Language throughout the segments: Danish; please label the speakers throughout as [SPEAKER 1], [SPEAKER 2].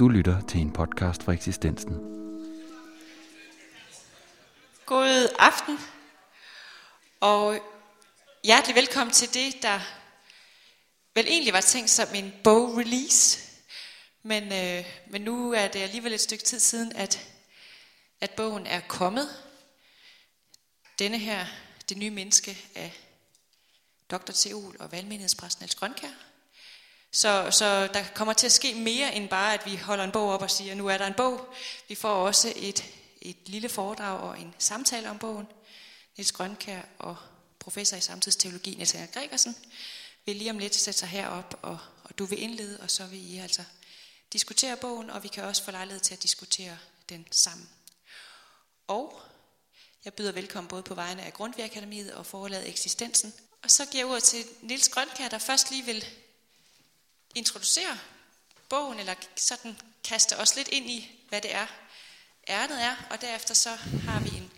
[SPEAKER 1] Du lytter til en podcast fra eksistensen.
[SPEAKER 2] God aften, og hjertelig velkommen til det, der vel egentlig var tænkt som en bog-release. Men, øh, men nu er det alligevel et stykke tid siden, at, at bogen er kommet. Denne her, Det nye menneske af Dr. Teol og valgmenighedspræsten Niels Grønkær. Så, så der kommer til at ske mere end bare, at vi holder en bog op og siger, nu er der en bog. Vi får også et, et lille foredrag og en samtale om bogen. Niels Grønkær og professor i samtidsteologi, Nathaniel Gregersen, vil lige om lidt sætte sig herop, og, og du vil indlede, og så vil I altså diskutere bogen, og vi kan også få lejlighed til at diskutere den sammen. Og jeg byder velkommen både på vegne af Grundtvig og forladet Eksistensen. Og så giver jeg ordet til Nils Grønkær, der først lige vil introducere bogen, eller sådan kaste os lidt ind i, hvad det er, ærnet er, og derefter så har vi en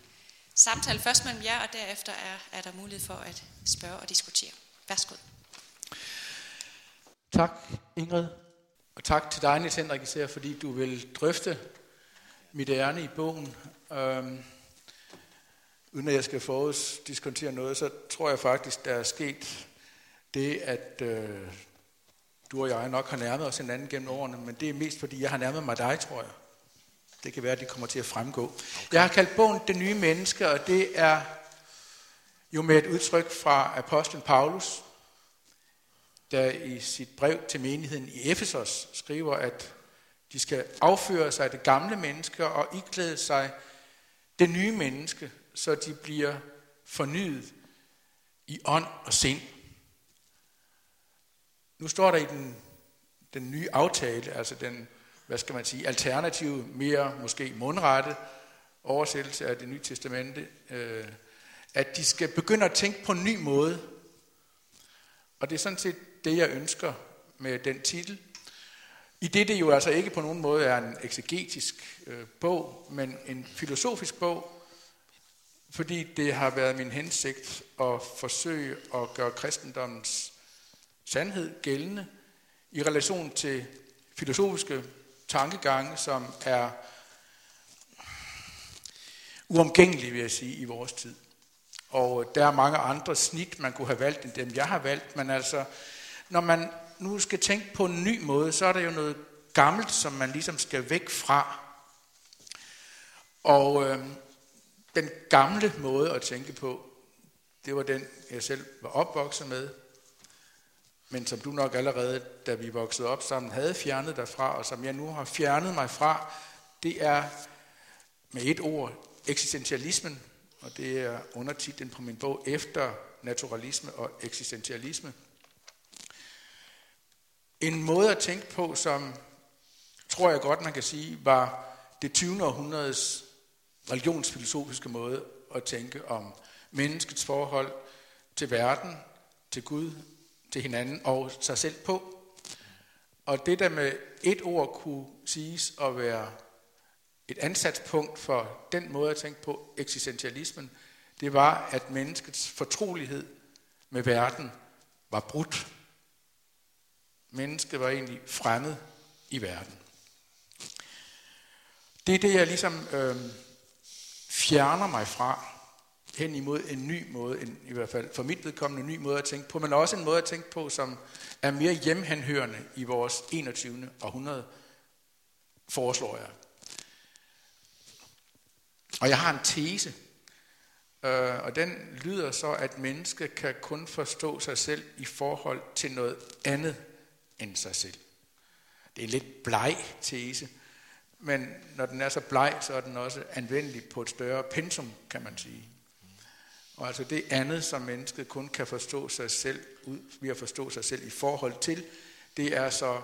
[SPEAKER 2] samtale først mellem jer, og derefter er, er der mulighed for at spørge og diskutere. Værsgo.
[SPEAKER 3] Tak, Ingrid. Og tak til dig, Niels Henrik, især fordi du vil drøfte mit ærne i bogen. Øhm, uden at jeg skal forudsdiskontere noget, så tror jeg faktisk, der er sket det, at øh, du og jeg nok har nærmet os hinanden gennem årene, men det er mest fordi, jeg har nærmet mig dig, tror jeg. Det kan være, at det kommer til at fremgå. Okay. Jeg har kaldt bogen Det nye menneske, og det er jo med et udtryk fra apostlen Paulus, der i sit brev til menigheden i Efesos skriver, at de skal afføre sig det gamle menneske og iklæde sig det nye menneske, så de bliver fornyet i ånd og sind. Nu står der i den, den nye aftale, altså den, hvad skal man sige, alternative, mere måske mundrette oversættelse af det nye testamente, øh, at de skal begynde at tænke på en ny måde. Og det er sådan set det, jeg ønsker med den titel. I det det jo altså ikke på nogen måde er en eksegetisk øh, bog, men en filosofisk bog, fordi det har været min hensigt at forsøge at gøre kristendommens sandhed gældende i relation til filosofiske tankegange, som er uomgængelige, vil jeg sige, i vores tid. Og øh, der er mange andre snit, man kunne have valgt, end dem jeg har valgt, men altså når man nu skal tænke på en ny måde, så er der jo noget gammelt, som man ligesom skal væk fra. Og øh, den gamle måde at tænke på, det var den, jeg selv var opvokset med, men som du nok allerede, da vi voksede op sammen, havde fjernet dig fra, og som jeg nu har fjernet mig fra, det er med et ord eksistentialismen, og det er undertitlen på min bog, Efter naturalisme og eksistentialisme. En måde at tænke på, som tror jeg godt, man kan sige, var det 20. århundredes religionsfilosofiske måde at tænke om menneskets forhold til verden, til Gud, til hinanden og sig selv på. Og det der med et ord kunne siges at være et ansatspunkt for den måde at tænke på eksistentialismen, det var, at menneskets fortrolighed med verden var brudt mennesket var egentlig fremmed i verden. Det er det, jeg ligesom øh, fjerner mig fra hen imod en ny måde, en, i hvert fald for mit vedkommende en ny måde at tænke på, men også en måde at tænke på, som er mere hjemhenhørende i vores 21. århundrede, foreslår jeg. Og jeg har en tese, øh, og den lyder så, at mennesket kan kun forstå sig selv i forhold til noget andet end sig selv. Det er en lidt bleg tese, men når den er så bleg, så er den også anvendelig på et større pensum, kan man sige. Og altså det andet, som mennesket kun kan forstå sig selv ud, ved at forstå sig selv i forhold til, det er så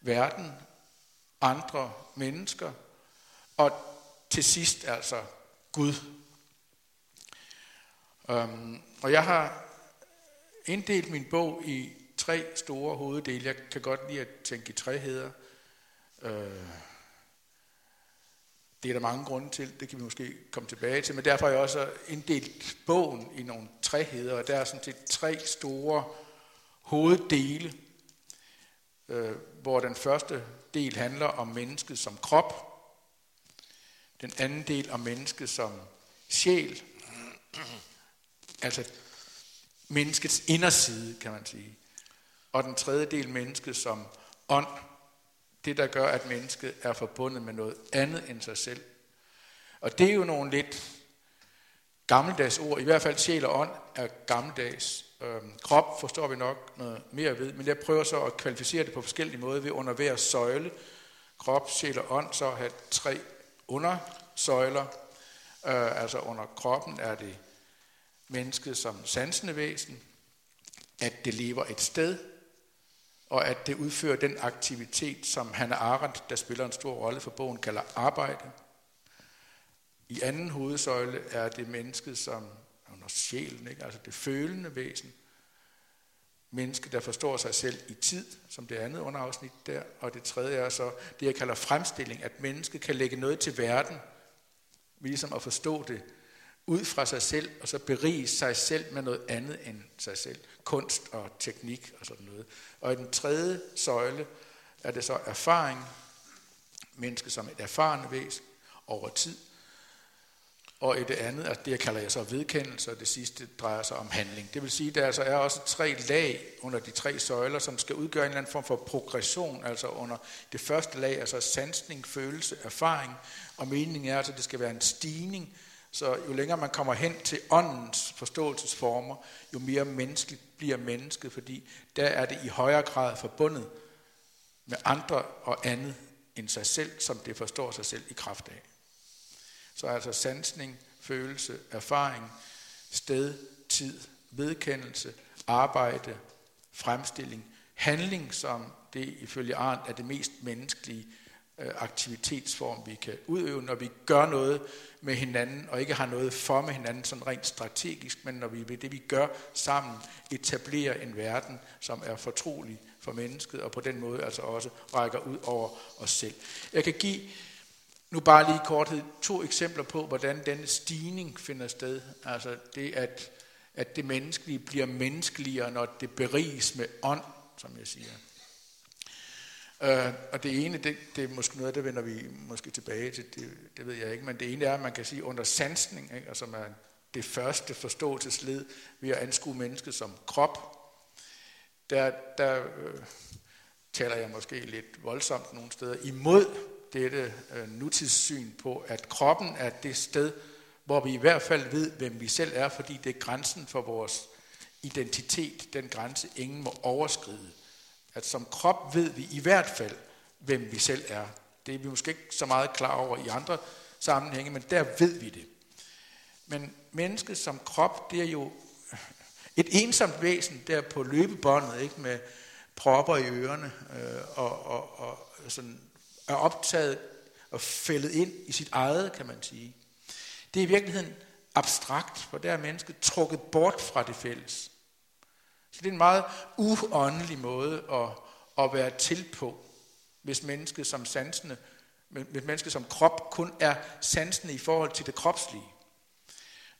[SPEAKER 3] verden, andre mennesker, og til sidst altså Gud. Um, og jeg har inddelt min bog i tre store hoveddele. Jeg kan godt lide at tænke i træheder. Øh, det er der mange grunde til, det kan vi måske komme tilbage til, men derfor har jeg også inddelt bogen i nogle træheder, og der er sådan set tre store hoveddele. øh, hvor den første del handler om mennesket som krop, den anden del om mennesket som sjæl, altså menneskets inderside, kan man sige. Og den tredje del mennesket som ånd, det der gør, at mennesket er forbundet med noget andet end sig selv. Og det er jo nogle lidt gammeldags ord, i hvert fald sjæl og ånd er gammeldags. Øhm, krop forstår vi nok noget mere ved, men jeg prøver så at kvalificere det på forskellige måder ved under hver søjle. Krop, sjæl og ånd så have tre undersøjler. Øh, altså under kroppen er det mennesket som sansende væsen, at det lever et sted, og at det udfører den aktivitet, som Hanna Arendt, der spiller en stor rolle for bogen, kalder arbejde. I anden hovedsøjle er det mennesket som under sjælen, ikke? altså det følende væsen. Menneske, der forstår sig selv i tid, som det andet underafsnit der. Og det tredje er så det, jeg kalder fremstilling, at mennesket kan lægge noget til verden, ligesom at forstå det ud fra sig selv, og så berige sig selv med noget andet end sig selv. Kunst og teknik og sådan noget. Og i den tredje søjle er det så erfaring, menneske som et erfarende væsen over tid, og i det andet, og det jeg kalder jeg så vedkendelse, og det sidste drejer sig om handling. Det vil sige, at der altså er også tre lag under de tre søjler, som skal udgøre en eller anden form for progression, altså under det første lag, altså sansning, følelse, erfaring, og meningen er altså, at det skal være en stigning, så jo længere man kommer hen til åndens forståelsesformer, jo mere menneskeligt bliver mennesket, fordi der er det i højere grad forbundet med andre og andet end sig selv, som det forstår sig selv i kraft af. Så altså sansning, følelse, erfaring, sted, tid, vedkendelse, arbejde, fremstilling, handling, som det ifølge Arndt er det mest menneskelige Øh, aktivitetsform, vi kan udøve, når vi gør noget med hinanden, og ikke har noget for med hinanden sådan rent strategisk, men når vi ved det, vi gør sammen, etablerer en verden, som er fortrolig for mennesket, og på den måde altså også rækker ud over os selv. Jeg kan give nu bare lige i korthed to eksempler på, hvordan denne stigning finder sted. Altså det, at, at det menneskelige bliver menneskeligere, når det beriges med ånd, som jeg siger. Øh, og det ene, det, det er måske noget, der vender vi måske tilbage til, det, det ved jeg ikke, men det ene er, at man kan sige under sansning, ikke, altså man, det første forståelsesled ved at anskue mennesket som krop, der, der øh, taler jeg måske lidt voldsomt nogle steder imod dette øh, nutidssyn på, at kroppen er det sted, hvor vi i hvert fald ved, hvem vi selv er, fordi det er grænsen for vores identitet, den grænse ingen må overskride. At som krop ved vi i hvert fald, hvem vi selv er. Det er vi måske ikke så meget klar over i andre sammenhænge, men der ved vi det. Men mennesket som krop, det er jo et ensomt væsen der på løbebåndet, ikke med propper i ørerne øh, og, og, og sådan er optaget og fældet ind i sit eget, kan man sige. Det er i virkeligheden abstrakt, for der er mennesket trukket bort fra det fælles. Så det er en meget uåndelig måde at, at være til på, hvis mennesket som sansende, hvis mennesket som krop kun er sansende i forhold til det kropslige.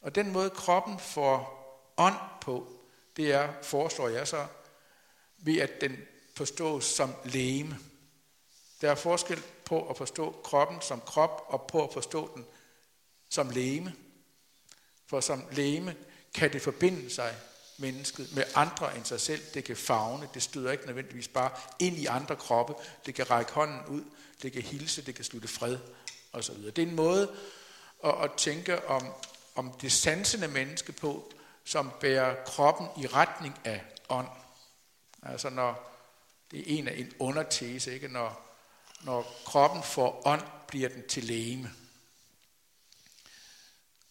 [SPEAKER 3] Og den måde kroppen får ånd på, det er, foreslår jeg så, ved at den forstås som læme. Der er forskel på at forstå kroppen som krop og på at forstå den som læme. For som læme kan det forbinde sig mennesket med andre end sig selv. Det kan fagne, det støder ikke nødvendigvis bare ind i andre kroppe. Det kan række hånden ud, det kan hilse, det kan slutte fred osv. Det er en måde at, at tænke om, om det sansende menneske på, som bærer kroppen i retning af ånd. Altså når det er en af en undertese, ikke? Når, når kroppen får ånd, bliver den til læme.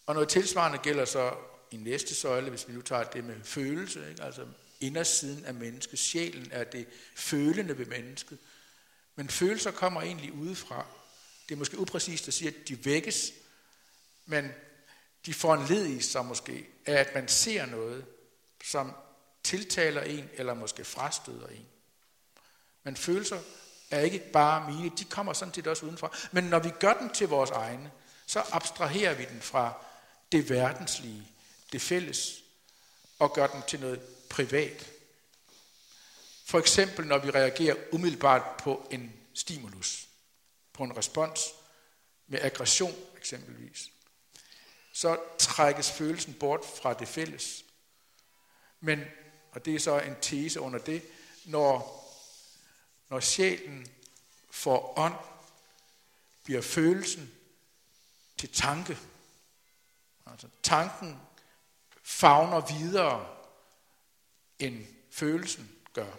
[SPEAKER 3] Og noget tilsvarende gælder så i næste søjle, hvis vi nu tager det med følelse, ikke? altså indersiden af mennesket, sjælen er det følende ved mennesket. Men følelser kommer egentlig udefra. Det er måske upræcist at sige, at de vækkes, men de får en led i sig måske af, at man ser noget, som tiltaler en, eller måske frastøder en. Men følelser er ikke bare mine, de kommer sådan set også udenfra. Men når vi gør dem til vores egne, så abstraherer vi den fra det verdenslige, det fælles, og gør den til noget privat. For eksempel når vi reagerer umiddelbart på en stimulus, på en respons med aggression eksempelvis, så trækkes følelsen bort fra det fælles. Men, og det er så en tese under det, når, når sjælen får ånd, bliver følelsen til tanke. Altså tanken fagner videre, end følelsen gør.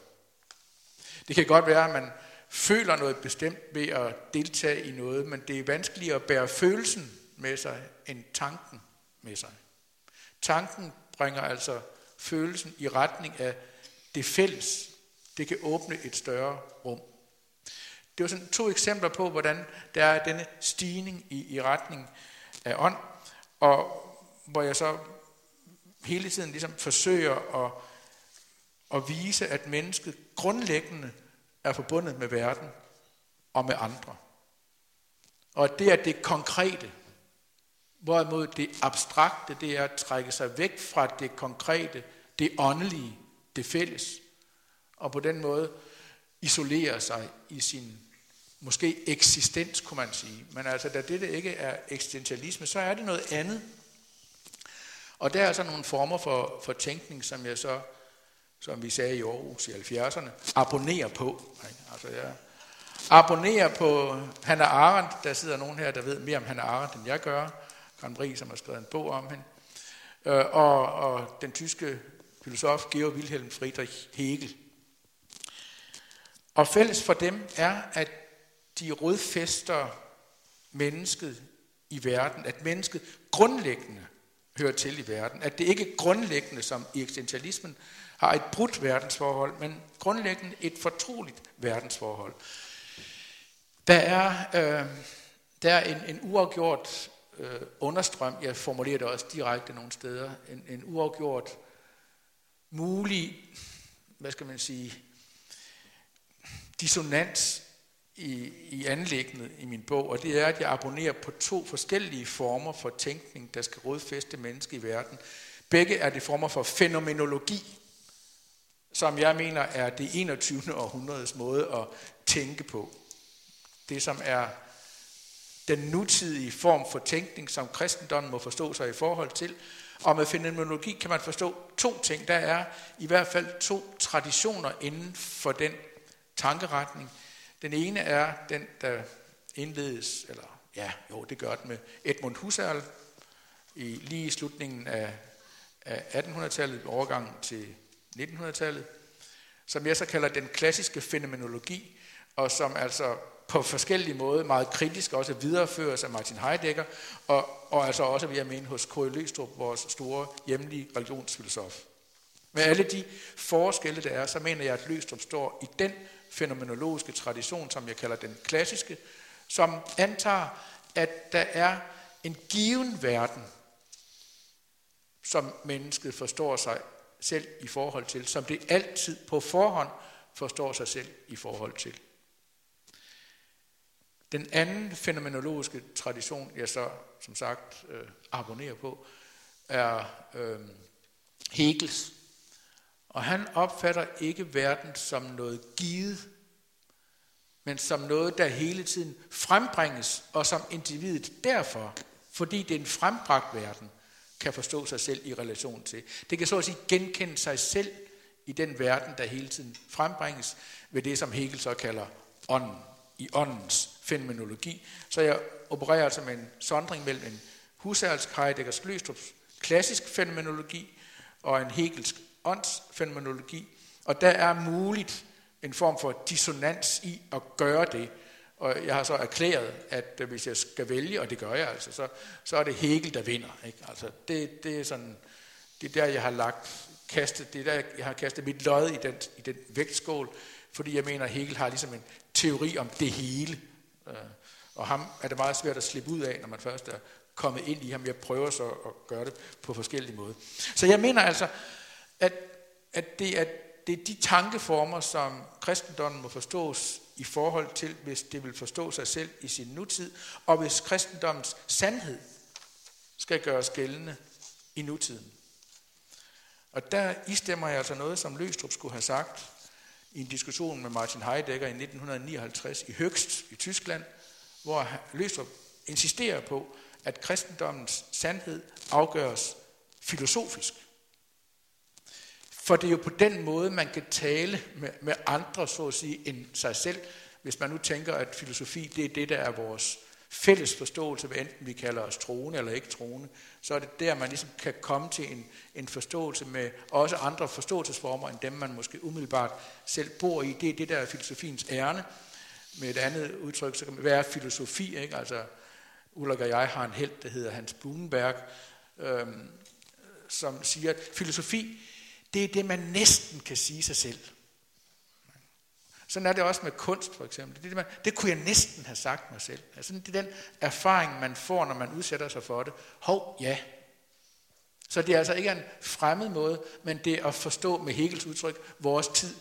[SPEAKER 3] Det kan godt være, at man føler noget bestemt ved at deltage i noget, men det er vanskeligere at bære følelsen med sig, end tanken med sig. Tanken bringer altså følelsen i retning af det fælles. Det kan åbne et større rum. Det var sådan to eksempler på, hvordan der er denne stigning i, i retning af ånd, og hvor jeg så hele tiden ligesom forsøger at, at vise, at mennesket grundlæggende er forbundet med verden og med andre. Og det er det konkrete, hvorimod det abstrakte, det er at trække sig væk fra det konkrete, det åndelige, det fælles, og på den måde isolere sig i sin måske eksistens, kunne man sige. Men altså, da det ikke er eksistentialisme, så er det noget andet. Og der er altså nogle former for, for tænkning, som jeg så, som vi sagde i Aarhus i 70'erne, abonnerer på. Altså, jeg abonnerer på Hannah Arendt. Der sidder nogen her, der ved mere om Hannah Arendt, end jeg gør. Grand Prix, som har skrevet en bog om hende. Øh, og, og den tyske filosof Georg Wilhelm Friedrich Hegel. Og fælles for dem er, at de rodfæster mennesket i verden, at mennesket grundlæggende hører til i verden. At det ikke grundlæggende, som i eksistentialismen, har et brudt verdensforhold, men grundlæggende et fortroligt verdensforhold. Der er, øh, der er en, en uafgjort øh, understrøm, jeg formulerer det også direkte nogle steder, en, en uafgjort mulig, hvad skal man sige, dissonans i, i anlæggende i min bog, og det er, at jeg abonnerer på to forskellige former for tænkning, der skal rådfæste mennesker i verden. Begge er det former for fænomenologi, som jeg mener er det 21. århundredes måde at tænke på. Det, som er den nutidige form for tænkning, som kristendommen må forstå sig i forhold til. Og med fænomenologi kan man forstå to ting. Der er i hvert fald to traditioner inden for den tankeretning. Den ene er den, der indledes, eller ja, jo, det gør den med Edmund Husserl, i, lige i slutningen af, af 1800-tallet, overgangen til 1900-tallet, som jeg så kalder den klassiske fænomenologi, og som altså på forskellige måder meget kritisk også videreføres af Martin Heidegger, og, og altså også, vil jeg mene, hos K.E. Løstrup, vores store hjemlige religionsfilosof. Med alle de forskelle, der er, så mener jeg, at Løstrup står i den fænomenologiske tradition, som jeg kalder den klassiske, som antager, at der er en given verden, som mennesket forstår sig selv i forhold til, som det altid på forhånd forstår sig selv i forhold til. Den anden fænomenologiske tradition, jeg så som sagt øh, abonnerer på, er øh, Hegels og han opfatter ikke verden som noget givet, men som noget, der hele tiden frembringes, og som individet derfor, fordi det er en frembragt verden, kan forstå sig selv i relation til. Det kan så at sige genkende sig selv i den verden, der hele tiden frembringes ved det, som Hegel så kalder ånden, i åndens fænomenologi. Så jeg opererer altså med en sondring mellem en Husserls, Heideggers, Løstrups klassisk fænomenologi og en Hegelsk åndsfænomenologi, og der er muligt en form for dissonans i at gøre det. Og jeg har så erklæret, at øh, hvis jeg skal vælge, og det gør jeg altså, så, så er det Hegel, der vinder. Ikke? Altså, det, det er sådan, det er der, jeg har lagt kastet, det er der, jeg har kastet mit lod i den, i den vægtskål, fordi jeg mener, at Hegel har ligesom en teori om det hele. Øh, og ham er det meget svært at slippe ud af, når man først er kommet ind i ham. Jeg prøver så at gøre det på forskellige måder. Så jeg mener altså, at, at det, er, det er de tankeformer, som kristendommen må forstås i forhold til, hvis det vil forstå sig selv i sin nutid, og hvis kristendommens sandhed skal gøres gældende i nutiden. Og der istemmer jeg altså noget, som Løstrup skulle have sagt. i en diskussion med Martin Heidegger i 1959 i Høgst i Tyskland, hvor Løstrup insisterer på, at kristendommens sandhed afgøres filosofisk. For det er jo på den måde, man kan tale med, med andre, så at sige, end sig selv. Hvis man nu tænker, at filosofi, det er det, der er vores fælles forståelse, hvad enten vi kalder os troende eller ikke troende, så er det der, man ligesom kan komme til en, en forståelse med også andre forståelsesformer, end dem, man måske umiddelbart selv bor i. Det er det, der er filosofiens ærne. Med et andet udtryk, så kan man være filosofi, ikke? Altså, Ulrik og jeg har en held, der hedder Hans Blumenberg, øhm, som siger, at filosofi, det er det, man næsten kan sige sig selv. Sådan er det også med kunst, for eksempel. Det, det, man, det kunne jeg næsten have sagt mig selv. Altså, det er den erfaring, man får, når man udsætter sig for det. Hov, ja. Så det er altså ikke en fremmed måde, men det er at forstå med Hegels udtryk vores tid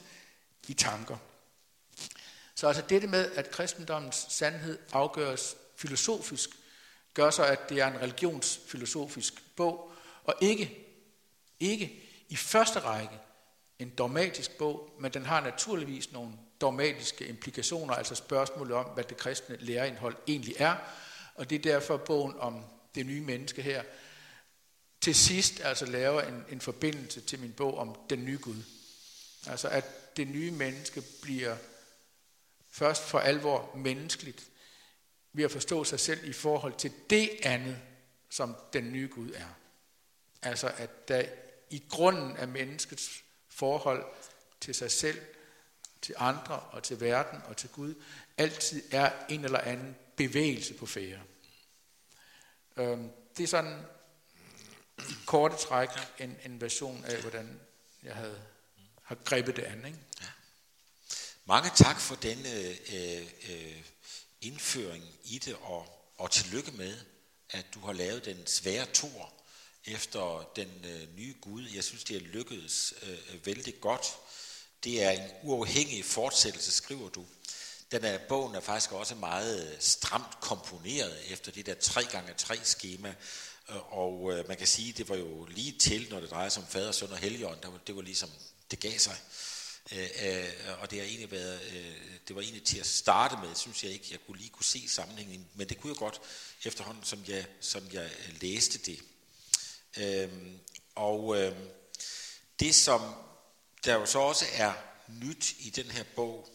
[SPEAKER 3] i tanker. Så altså dette med, at kristendommens sandhed afgøres filosofisk, gør så, at det er en religionsfilosofisk bog, og ikke, ikke i første række en dogmatisk bog, men den har naturligvis nogle dogmatiske implikationer, altså spørgsmålet om, hvad det kristne læreindhold egentlig er. Og det er derfor bogen om det nye menneske her til sidst altså laver en, en forbindelse til min bog om den nye Gud. Altså at det nye menneske bliver først for alvor menneskeligt ved at forstå sig selv i forhold til det andet, som den nye Gud er. Altså at der i grunden af menneskets forhold til sig selv til andre og til verden og til Gud, altid er en eller anden bevægelse på færre. Øhm, det er sådan i korte træk en, en version af, hvordan jeg havde, har grebet det an. Ikke? Ja.
[SPEAKER 4] Mange tak for denne øh, øh, øh, indføring i det, og, og tillykke med, at du har lavet den svære tor efter den øh, nye Gud. Jeg synes, det er lykkedes øh, vældig godt. Det er en uafhængig fortsættelse, skriver du. Den er, bogen er faktisk også meget øh, stramt komponeret efter det der 3x3 skema, øh, og øh, man kan sige, det var jo lige til, når det drejer sig om fader, søn og helligånd, der var, det var ligesom, det gav sig. Øh, øh og det har egentlig været, det var egentlig til at starte med, synes jeg ikke, jeg kunne lige kunne se sammenhængen, men det kunne jeg godt efterhånden, som jeg, som jeg læste det. Øhm, og øhm, det, som der jo så også er nyt i den her bog,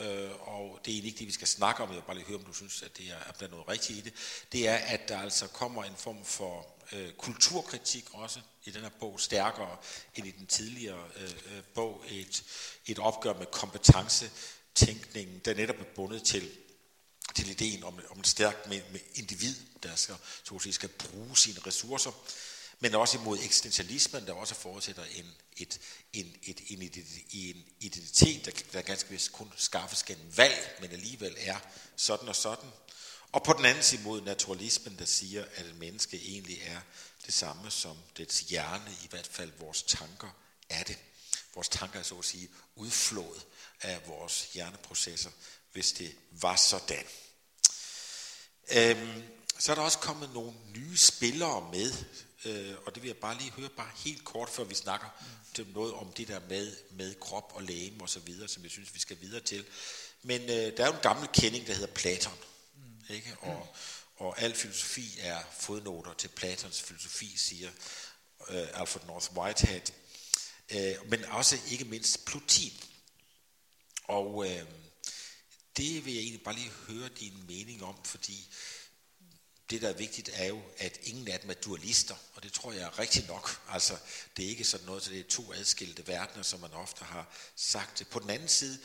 [SPEAKER 4] øh, og det er ikke det, vi skal snakke om, jeg vil bare lige høre, om du synes, at det er, at der er noget rigtigt i det, det er, at der altså kommer en form for øh, kulturkritik også i den her bog, stærkere end i den tidligere øh, øh bog, et, et opgør med kompetencetænkningen, der netop er bundet til til ideen om, om et stærkt med, med individ, der skal, så at sige, skal bruge sine ressourcer men også imod eksistentialismen, der også forudsætter en, et, en, et, en, en identitet, der, der ganske vist kun skaffes gennem valg, men alligevel er sådan og sådan. Og på den anden side mod naturalismen, der siger, at et menneske egentlig er det samme som dets hjerne, i hvert fald vores tanker er det. Vores tanker er så at sige udflået af vores hjerneprocesser, hvis det var sådan. Øhm, så er der også kommet nogle nye spillere med, øh, og det vil jeg bare lige høre bare helt kort, før vi snakker mm. noget om det der med, med krop og læge og så videre, som jeg synes, vi skal videre til. Men øh, der er jo en gammel kending, der hedder Platon, mm. ikke? Og, og al filosofi er fodnoter til Platons filosofi, siger øh, Alfred North Whitehead. Øh, men også ikke mindst Plutin. Og øh, det vil jeg egentlig bare lige høre din mening om, fordi det, der er vigtigt, er jo, at ingen af dem er dualister, og det tror jeg er rigtigt nok. Altså, det er ikke sådan noget, så det er to adskilte verdener, som man ofte har sagt. På den anden side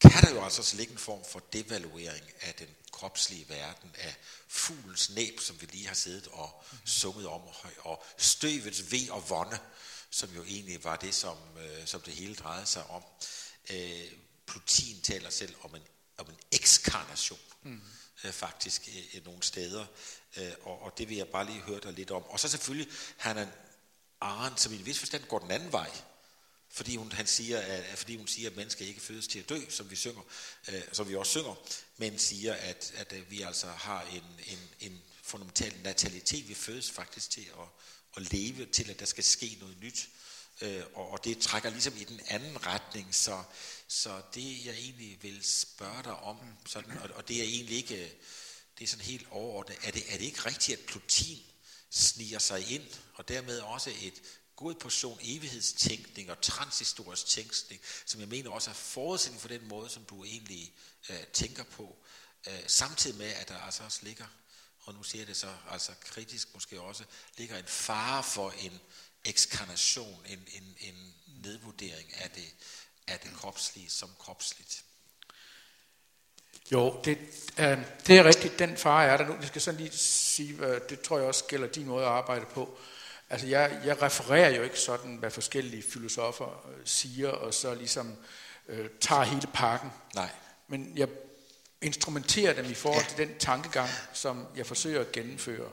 [SPEAKER 4] kan der jo altså også ligge en form for devaluering af den kropslige verden, af fuglens næb, som vi lige har siddet og sunget om, og støvets ved og vonde, som jo egentlig var det, som, øh, som det hele drejede sig om. Øh, Plutin taler selv om en, om en ekskarnation. Mm øh, faktisk øh, øh, nogle steder. Øh, og, og det vil jeg bare lige høre dig lidt om. Og så selvfølgelig han Arendt, som i en vis forstand går den anden vej. Fordi hun, han siger, at, fordi hun siger, at mennesker ikke fødes til at dø, som vi synger, øh, som vi også synger, men siger, at, at øh, vi altså har en, en, en fundamental natalitet. Vi fødes faktisk til at, at leve, til at der skal ske noget nyt øh, og, og det trækker ligesom i den anden retning, så, så det jeg egentlig vil spørge dig om, sådan, og, og det er egentlig ikke, øh, det er sådan helt overordnet, er det, er det ikke rigtigt, at Plutin sniger sig ind, og dermed også et god portion evighedstænkning og transhistorisk tænkning, som jeg mener også er forudsætning for den måde, som du egentlig øh, tænker på, øh, samtidig med, at der altså også ligger, og nu siger jeg det så altså kritisk måske også, ligger en fare for en ekskarnation, en, en, en nedvurdering af det, af det kropslige som kropsligt.
[SPEAKER 3] Jo, det, øh, det er rigtigt, den fare er der nu. Jeg skal sådan lige sige, øh, det tror jeg også gælder din måde at arbejde på. Altså jeg, jeg refererer jo ikke sådan, hvad forskellige filosofer øh, siger, og så ligesom øh, tager hele pakken.
[SPEAKER 4] Nej.
[SPEAKER 3] Men jeg instrumenterer dem i forhold ja. til den tankegang, som jeg forsøger at gennemføre.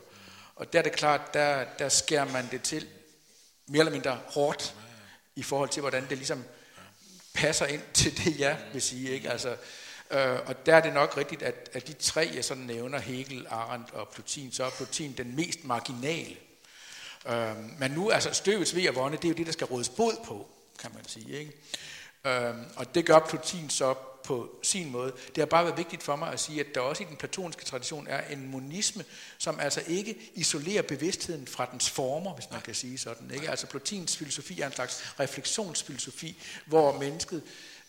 [SPEAKER 3] Og der er det klart, der, der skærer man det til mere eller mindre hårdt i forhold til, hvordan det ligesom passer ind til det, jeg vil sige. Ikke? Altså, øh, og der er det nok rigtigt, at, at de tre, jeg sådan nævner, Hegel, Arendt og Plutin, så er Plutin den mest marginale. Øh, men nu, altså støvets ved at vonde, det er jo det, der skal rådes bod på, kan man sige. Ikke? Øh, og det gør Plutin så på sin måde. Det har bare været vigtigt for mig at sige, at der også i den platoniske tradition er en monisme, som altså ikke isolerer bevidstheden fra dens former, hvis man kan sige sådan. Ikke? Altså Plotins filosofi er en slags refleksionsfilosofi, hvor mennesket,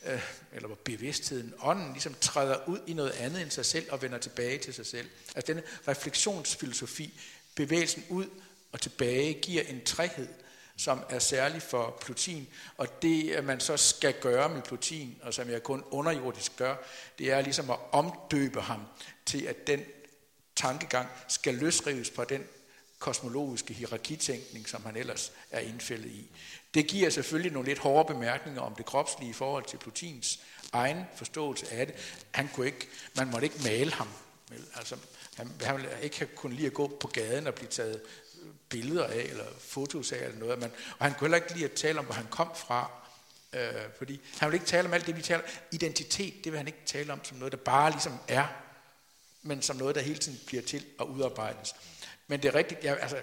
[SPEAKER 3] øh, eller hvor bevidstheden, ånden, ligesom træder ud i noget andet end sig selv og vender tilbage til sig selv. Altså denne refleksionsfilosofi, bevægelsen ud og tilbage, giver en træhed, som er særlig for Plutin. Og det, man så skal gøre med Plutin, og som jeg kun underjordisk gør, det er ligesom at omdøbe ham til, at den tankegang skal løsrives fra den kosmologiske hierarkitænkning, som han ellers er indfældet i. Det giver selvfølgelig nogle lidt hårde bemærkninger om det kropslige i forhold til Plutins egen forståelse af det. Han kunne ikke, man måtte ikke male ham. Altså, han, han ville ikke kunne lide at gå på gaden og blive taget billeder af, eller fotos af, eller noget. Men, og han kunne heller ikke lide at tale om, hvor han kom fra, øh, fordi han vil ikke tale om alt det, vi taler Identitet, det vil han ikke tale om som noget, der bare ligesom er, men som noget, der hele tiden bliver til at udarbejdes. Men det er rigtigt, ja, altså,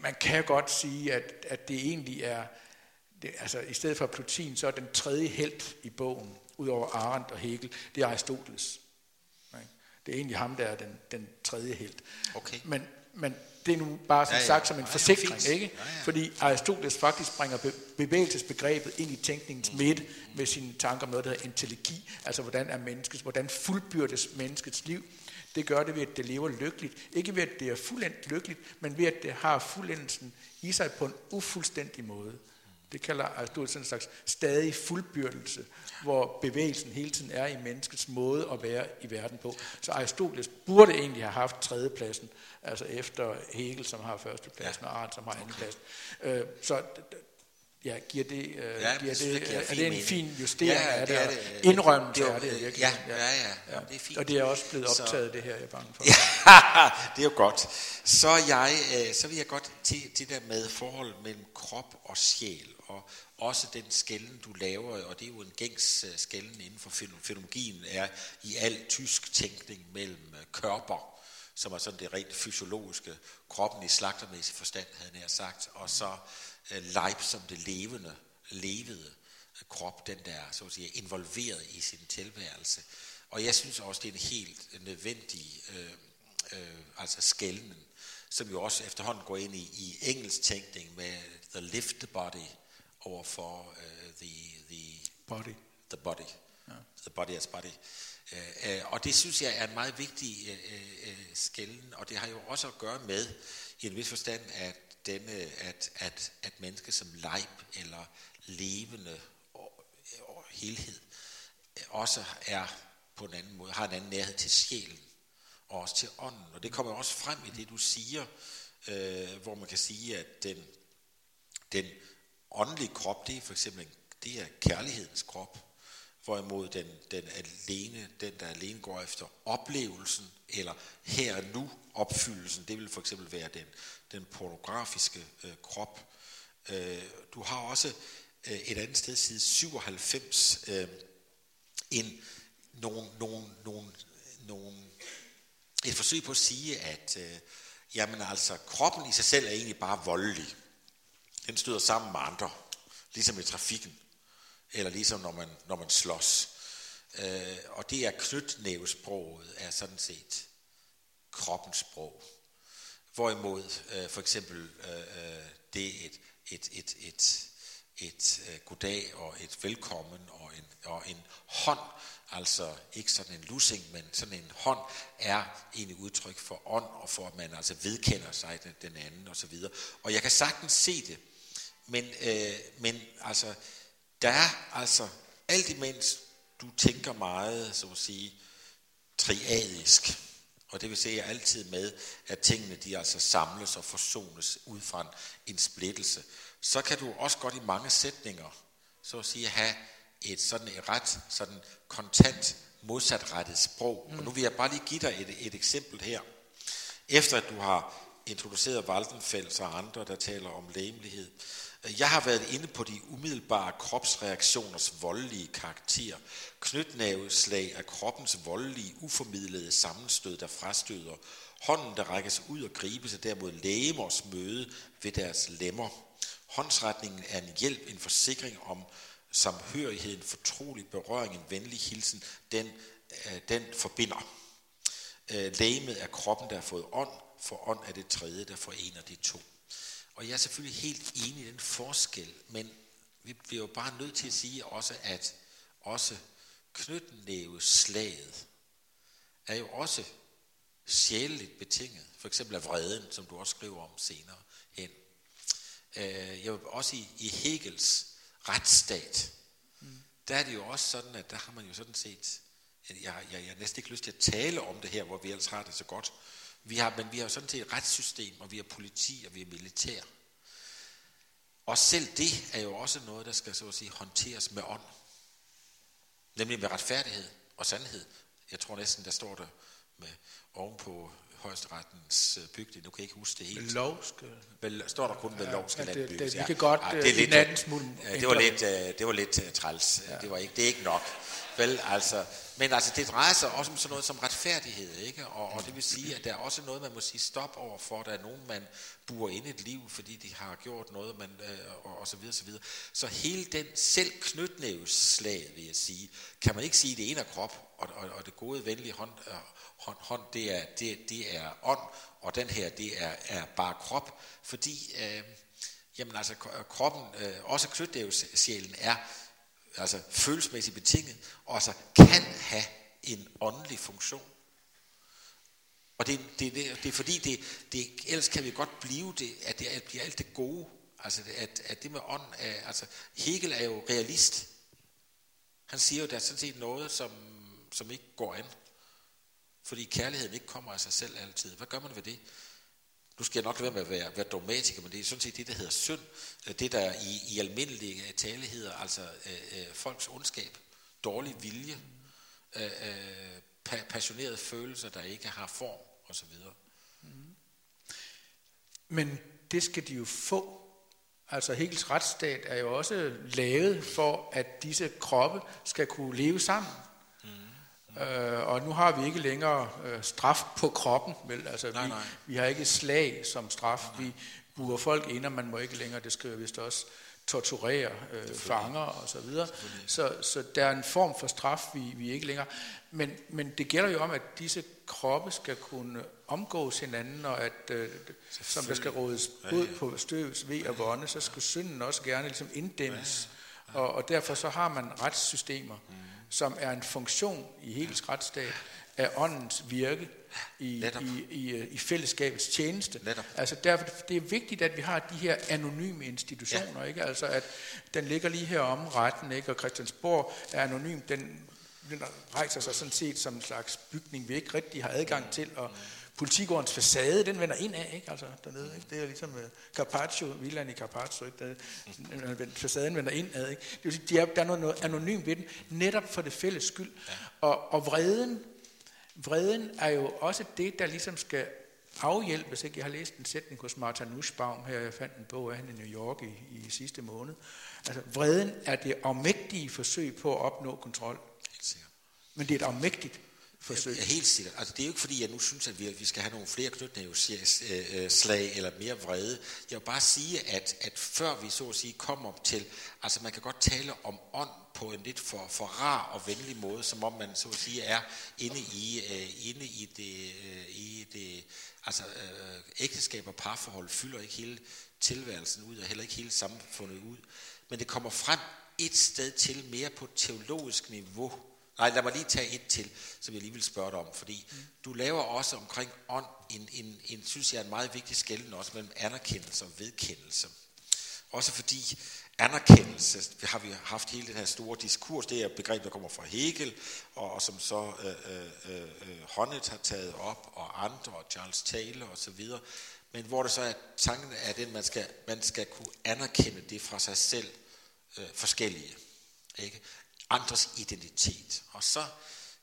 [SPEAKER 3] man kan godt sige, at, at det egentlig er, det, altså i stedet for Plutin, så er den tredje helt i bogen, udover Arendt og Hegel, det er Aristoteles. Det er egentlig ham, der er den, den tredje helt.
[SPEAKER 4] Okay.
[SPEAKER 3] Men, men det er nu bare som ja, ja. sagt som en ja, forsikring, ikke? Ja, ja. Fordi Aristoteles faktisk bringer bevægelsesbegrebet ind i tænkningens mm. midte med sine tanker om noget, der hedder intelligi, altså hvordan er menneskets, hvordan fuldbyrdes menneskets liv. Det gør det ved, at det lever lykkeligt. Ikke ved, at det er fuldendt lykkeligt, men ved, at det har fuldendelsen i sig på en ufuldstændig måde. Det kalder Aristoteles en slags stadig fuldbyrdelse, hvor bevægelsen hele tiden er i menneskets måde at være i verden på. Så Aristoteles burde egentlig have haft tredjepladsen, altså efter Hegel, som har førstepladsen, ja. og Arendt, som har andenpladsen. Øh, så Ja, giver det, øh,
[SPEAKER 4] ja,
[SPEAKER 3] giver
[SPEAKER 4] det,
[SPEAKER 3] det,
[SPEAKER 4] det
[SPEAKER 3] er det en fin justering
[SPEAKER 4] ja,
[SPEAKER 3] af
[SPEAKER 4] det?
[SPEAKER 3] Er det indrømmelse af det
[SPEAKER 4] virkelig? Ja, ja, ja, ja, det er fint.
[SPEAKER 3] Og det er også blevet optaget, så, det her, jeg er bange for.
[SPEAKER 4] Ja, det er jo godt. Så, jeg, øh, så vil jeg godt til det der med forhold mellem krop og sjæl, og også den skælden, du laver, og det er jo en gængs øh, skælden inden for fenomenologien, er i al tysk tænkning mellem øh, kørper, som er sådan det rent fysiologiske, kroppen i slagtermæssig forstand, havde jeg sagt, og så øh, leib som det levende, levede krop, den der så at sige, involveret i sin tilværelse. Og jeg synes også, det er en helt nødvendig øh, øh, altså skælden, som jo også efterhånden går ind i, i engelsk tænkning med the lift body over for uh, the, the
[SPEAKER 3] body.
[SPEAKER 4] The body. Ja. The body as body. Uh, og det synes jeg er en meget vigtig uh, uh, skælden, og det har jo også at gøre med, i en vis forstand, at denne, at, at, at mennesket som leib eller levende og, og helhed også er på en anden måde, har en anden nærhed til sjælen og også til ånden. Og det kommer også frem i det, du siger, øh, hvor man kan sige, at den, den åndelig krop, det er for eksempel det er kærlighedens krop, hvorimod den, den alene, den der alene går efter oplevelsen, eller her og nu opfyldelsen, det vil for eksempel være den, den pornografiske øh, krop. Øh, du har også øh, et andet sted, side 97, øh, en, nogle, nogle, nogle, nogle, et forsøg på at sige, at øh, jamen altså, kroppen i sig selv er egentlig bare voldelig. Den støder sammen med andre. Ligesom i trafikken, eller ligesom når man, når man slås. Øh, og det er knytnævesproget, er sådan set kroppens sprog. Hvorimod øh, for eksempel øh, øh det et, et, et, et, et øh, goddag og et velkommen og en, og en hånd, altså ikke sådan en lussing, men sådan en hånd, er egentlig udtryk for ånd, og for at man altså vedkender sig den, den anden og så videre. Og jeg kan sagtens se det, men, øh, men altså, der er altså, alt imens du tænker meget, så at sige, triadisk, og det vil sige altid med, at tingene de altså samles og forsones ud fra en splittelse. Så kan du også godt i mange sætninger, så at sige, have et sådan et ret sådan kontant modsatrettet sprog. Mm. Og nu vil jeg bare lige give dig et, et eksempel her. Efter at du har introduceret Waldenfels og andre, der taler om læmelighed. Jeg har været inde på de umiddelbare kropsreaktioners voldelige karakter. Knytnæveslag af kroppens voldelige, uformidlede sammenstød, der frastøder. Hånden, der rækkes ud og gribes, og derimod lægemors møde ved deres lemmer. Håndsretningen er en hjælp, en forsikring om samhørighed, en fortrolig berøring, en venlig hilsen. Den, øh, den forbinder. Øh, lægemet er kroppen, der har fået ånd, for ånd er det tredje, der forener de to. Og jeg er selvfølgelig helt enig i den forskel, men vi bliver jo bare nødt til at sige også, at også knytnæveslaget er jo også sjæleligt betinget. For eksempel af vreden, som du også skriver om senere hen. Øh, jeg vil også i, i Hegels retsstat, mm. der er det jo også sådan, at der har man jo sådan set, jeg, jeg, jeg har næsten ikke lyst til at tale om det her, hvor vi ellers har det så godt, vi har, men vi har jo sådan set et retssystem, og vi har politi, og vi har militær. Og selv det er jo også noget, der skal så at sige, håndteres med ånd. Nemlig med retfærdighed og sandhed. Jeg tror næsten, der står der med ovenpå højesterettens øh, bygning. Nu kan jeg ikke huske det helt.
[SPEAKER 3] Lov skal...
[SPEAKER 4] Vel, står der kun ved lov skal ja,
[SPEAKER 3] det, det, Vi kan godt ja, det, er lidt,
[SPEAKER 4] ja, det var lidt, øh, det var lidt træls. Ja. Det, var ikke, det er ikke nok. Vel, altså, men altså, det drejer sig også om sådan noget som retfærdighed, ikke? Og, og det vil sige, at der er også noget, man må sige stop over for. Der er nogen, man burer ind et liv, fordi de har gjort noget, man, øh, og, og så videre, så videre. Så hele den selv knytnæveslag, vil jeg sige, kan man ikke sige, det ene er krop, og, og, og det gode, venlige hånd, øh, hånd, hånd det, er, det, det er ånd, og den her, det er, er bare krop, fordi... Øh, Jamen altså, kroppen, øh, også knytnævesjælen, er altså følelsesmæssigt betinget, og altså kan have en åndelig funktion. Og det, det, det, det er fordi, det, det, ellers kan vi godt blive det, at det bliver alt det gode. Altså, at, at det med ånd, er, altså Hegel er jo realist. Han siger jo, der er sådan set noget, som, som ikke går an. Fordi kærligheden ikke kommer af sig selv altid. Hvad gør man ved det? Nu skal jeg nok være med at være, være dogmatiker, men det er sådan set det, der hedder synd. Øh, det, der i, i almindelige øh, tale hedder altså øh, øh, folks ondskab, dårlig vilje, øh, pa- passionerede følelser, der ikke har form osv. Mm. Mm-hmm.
[SPEAKER 3] Men det skal de jo få. Altså Hegels retsstat er jo også lavet for, at disse kroppe skal kunne leve sammen. Øh, og nu har vi ikke længere øh, straf på kroppen, vel? Altså, nej, vi, nej. vi har ikke slag som straf. Nej. Vi burer folk ind, og man må ikke længere, det skriver vist også, torturere øh, fanger og så videre. Så, så der er en form for straf, vi, vi ikke længere. Men, men det gælder jo om, at disse kroppe skal kunne omgås hinanden, og at, øh, som der skal rådes ud på støvs, ved og vonde, så skal synden også gerne ligesom inddæmmes. Og, og derfor så har man retssystemer, mm som er en funktion i Hegels retsstat af åndens virke i, i, i, i fællesskabets tjeneste. Netop. Altså derfor, det er vigtigt, at vi har de her anonyme institutioner, ja. ikke? Altså at den ligger lige her om retten, ikke? Og Christiansborg er anonym, den, den rejser sig sådan set som en slags bygning, vi ikke rigtig har adgang til, og politigårdens facade, den vender ind af, ikke? Altså dernede, ikke? Det er ligesom uh, Carpaccio, Villan i Carpaccio, ikke? Der, facaden vender ind ad, ikke? Det vil sige, de er, der er noget, noget anonymt ved den, netop for det fælles skyld. Ja. Og, og vreden, vreden er jo også det, der ligesom skal afhjælpes. Ikke? Jeg har læst en sætning hos Martha Nussbaum her, jeg fandt en bog af hende i New York i, i sidste måned. Altså, vreden er det afmægtige forsøg på at opnå kontrol. Men det er et afmægtigt forsøg.
[SPEAKER 4] Ja, helt sikkert. Altså, det er jo ikke fordi, jeg nu synes, at vi, vi skal have nogle flere knytnæveslag øh, øh, eller mere vrede. Jeg vil bare sige, at, at før vi så at sige kommer til, altså man kan godt tale om ånd på en lidt for, for rar og venlig måde, som om man så at sige er inde i, uh, inde i det, uh, i det altså uh, ægteskab og parforhold fylder ikke hele tilværelsen ud, og heller ikke hele samfundet ud. Men det kommer frem et sted til mere på teologisk niveau, Nej, lad mig lige tage et til, som jeg lige vil spørge dig om, fordi mm. du laver også omkring ånd en, en, en, synes jeg, en meget vigtig skælden også mellem anerkendelse og vedkendelse. Også fordi anerkendelse, vi har vi haft hele den her store diskurs, det er et begreb, der kommer fra Hegel, og, og som så øh, øh, øh, øh Honneth har taget op, og andre, og Charles Taylor osv., men hvor det så er tanken er den, man skal, man skal kunne anerkende det fra sig selv øh, forskellige. Ikke? Andres identitet. Og så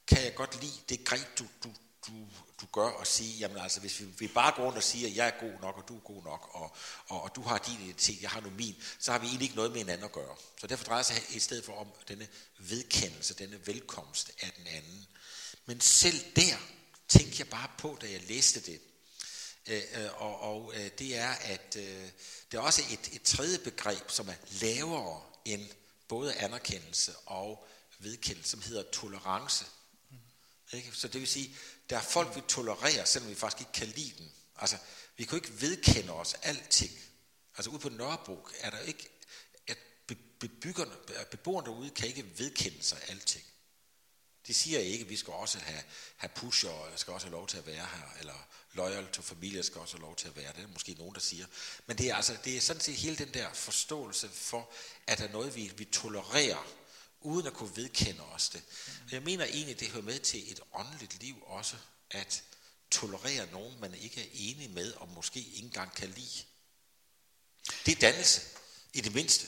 [SPEAKER 4] kan jeg godt lide det greb, du, du, du, du gør og sige, jamen altså, hvis vi, vi bare går rundt og siger, at jeg er god nok, og du er god nok, og, og, og du har din identitet, jeg har nu min, så har vi egentlig ikke noget med hinanden at gøre. Så derfor drejer sig i stedet for om denne vedkendelse, denne velkomst af den anden. Men selv der tænkte jeg bare på, da jeg læste det, øh, øh og, og øh, det er, at øh, det er også et, et tredje begreb, som er lavere end både anerkendelse og vedkendelse, som hedder tolerance. Ikke? Så det vil sige, der er folk, vi tolererer, selvom vi faktisk ikke kan lide dem. Altså, vi kan jo ikke vedkende os alting. Altså ude på Nørrebro er der ikke, at bebyggerne, beboerne derude kan ikke vedkende sig alting. De siger ikke, at vi skal også have, have pusher, og skal også have lov til at være her, eller loyal to familie skal også have lov til at være. Det er måske nogen, der siger. Men det er, altså, det er sådan set hele den der forståelse for, at der er noget, vi, vi tolererer, uden at kunne vedkende os det. Og jeg mener egentlig, det hører med til et åndeligt liv også, at tolerere nogen, man ikke er enig med, og måske ikke engang kan lide. Det er dannelse, i det mindste.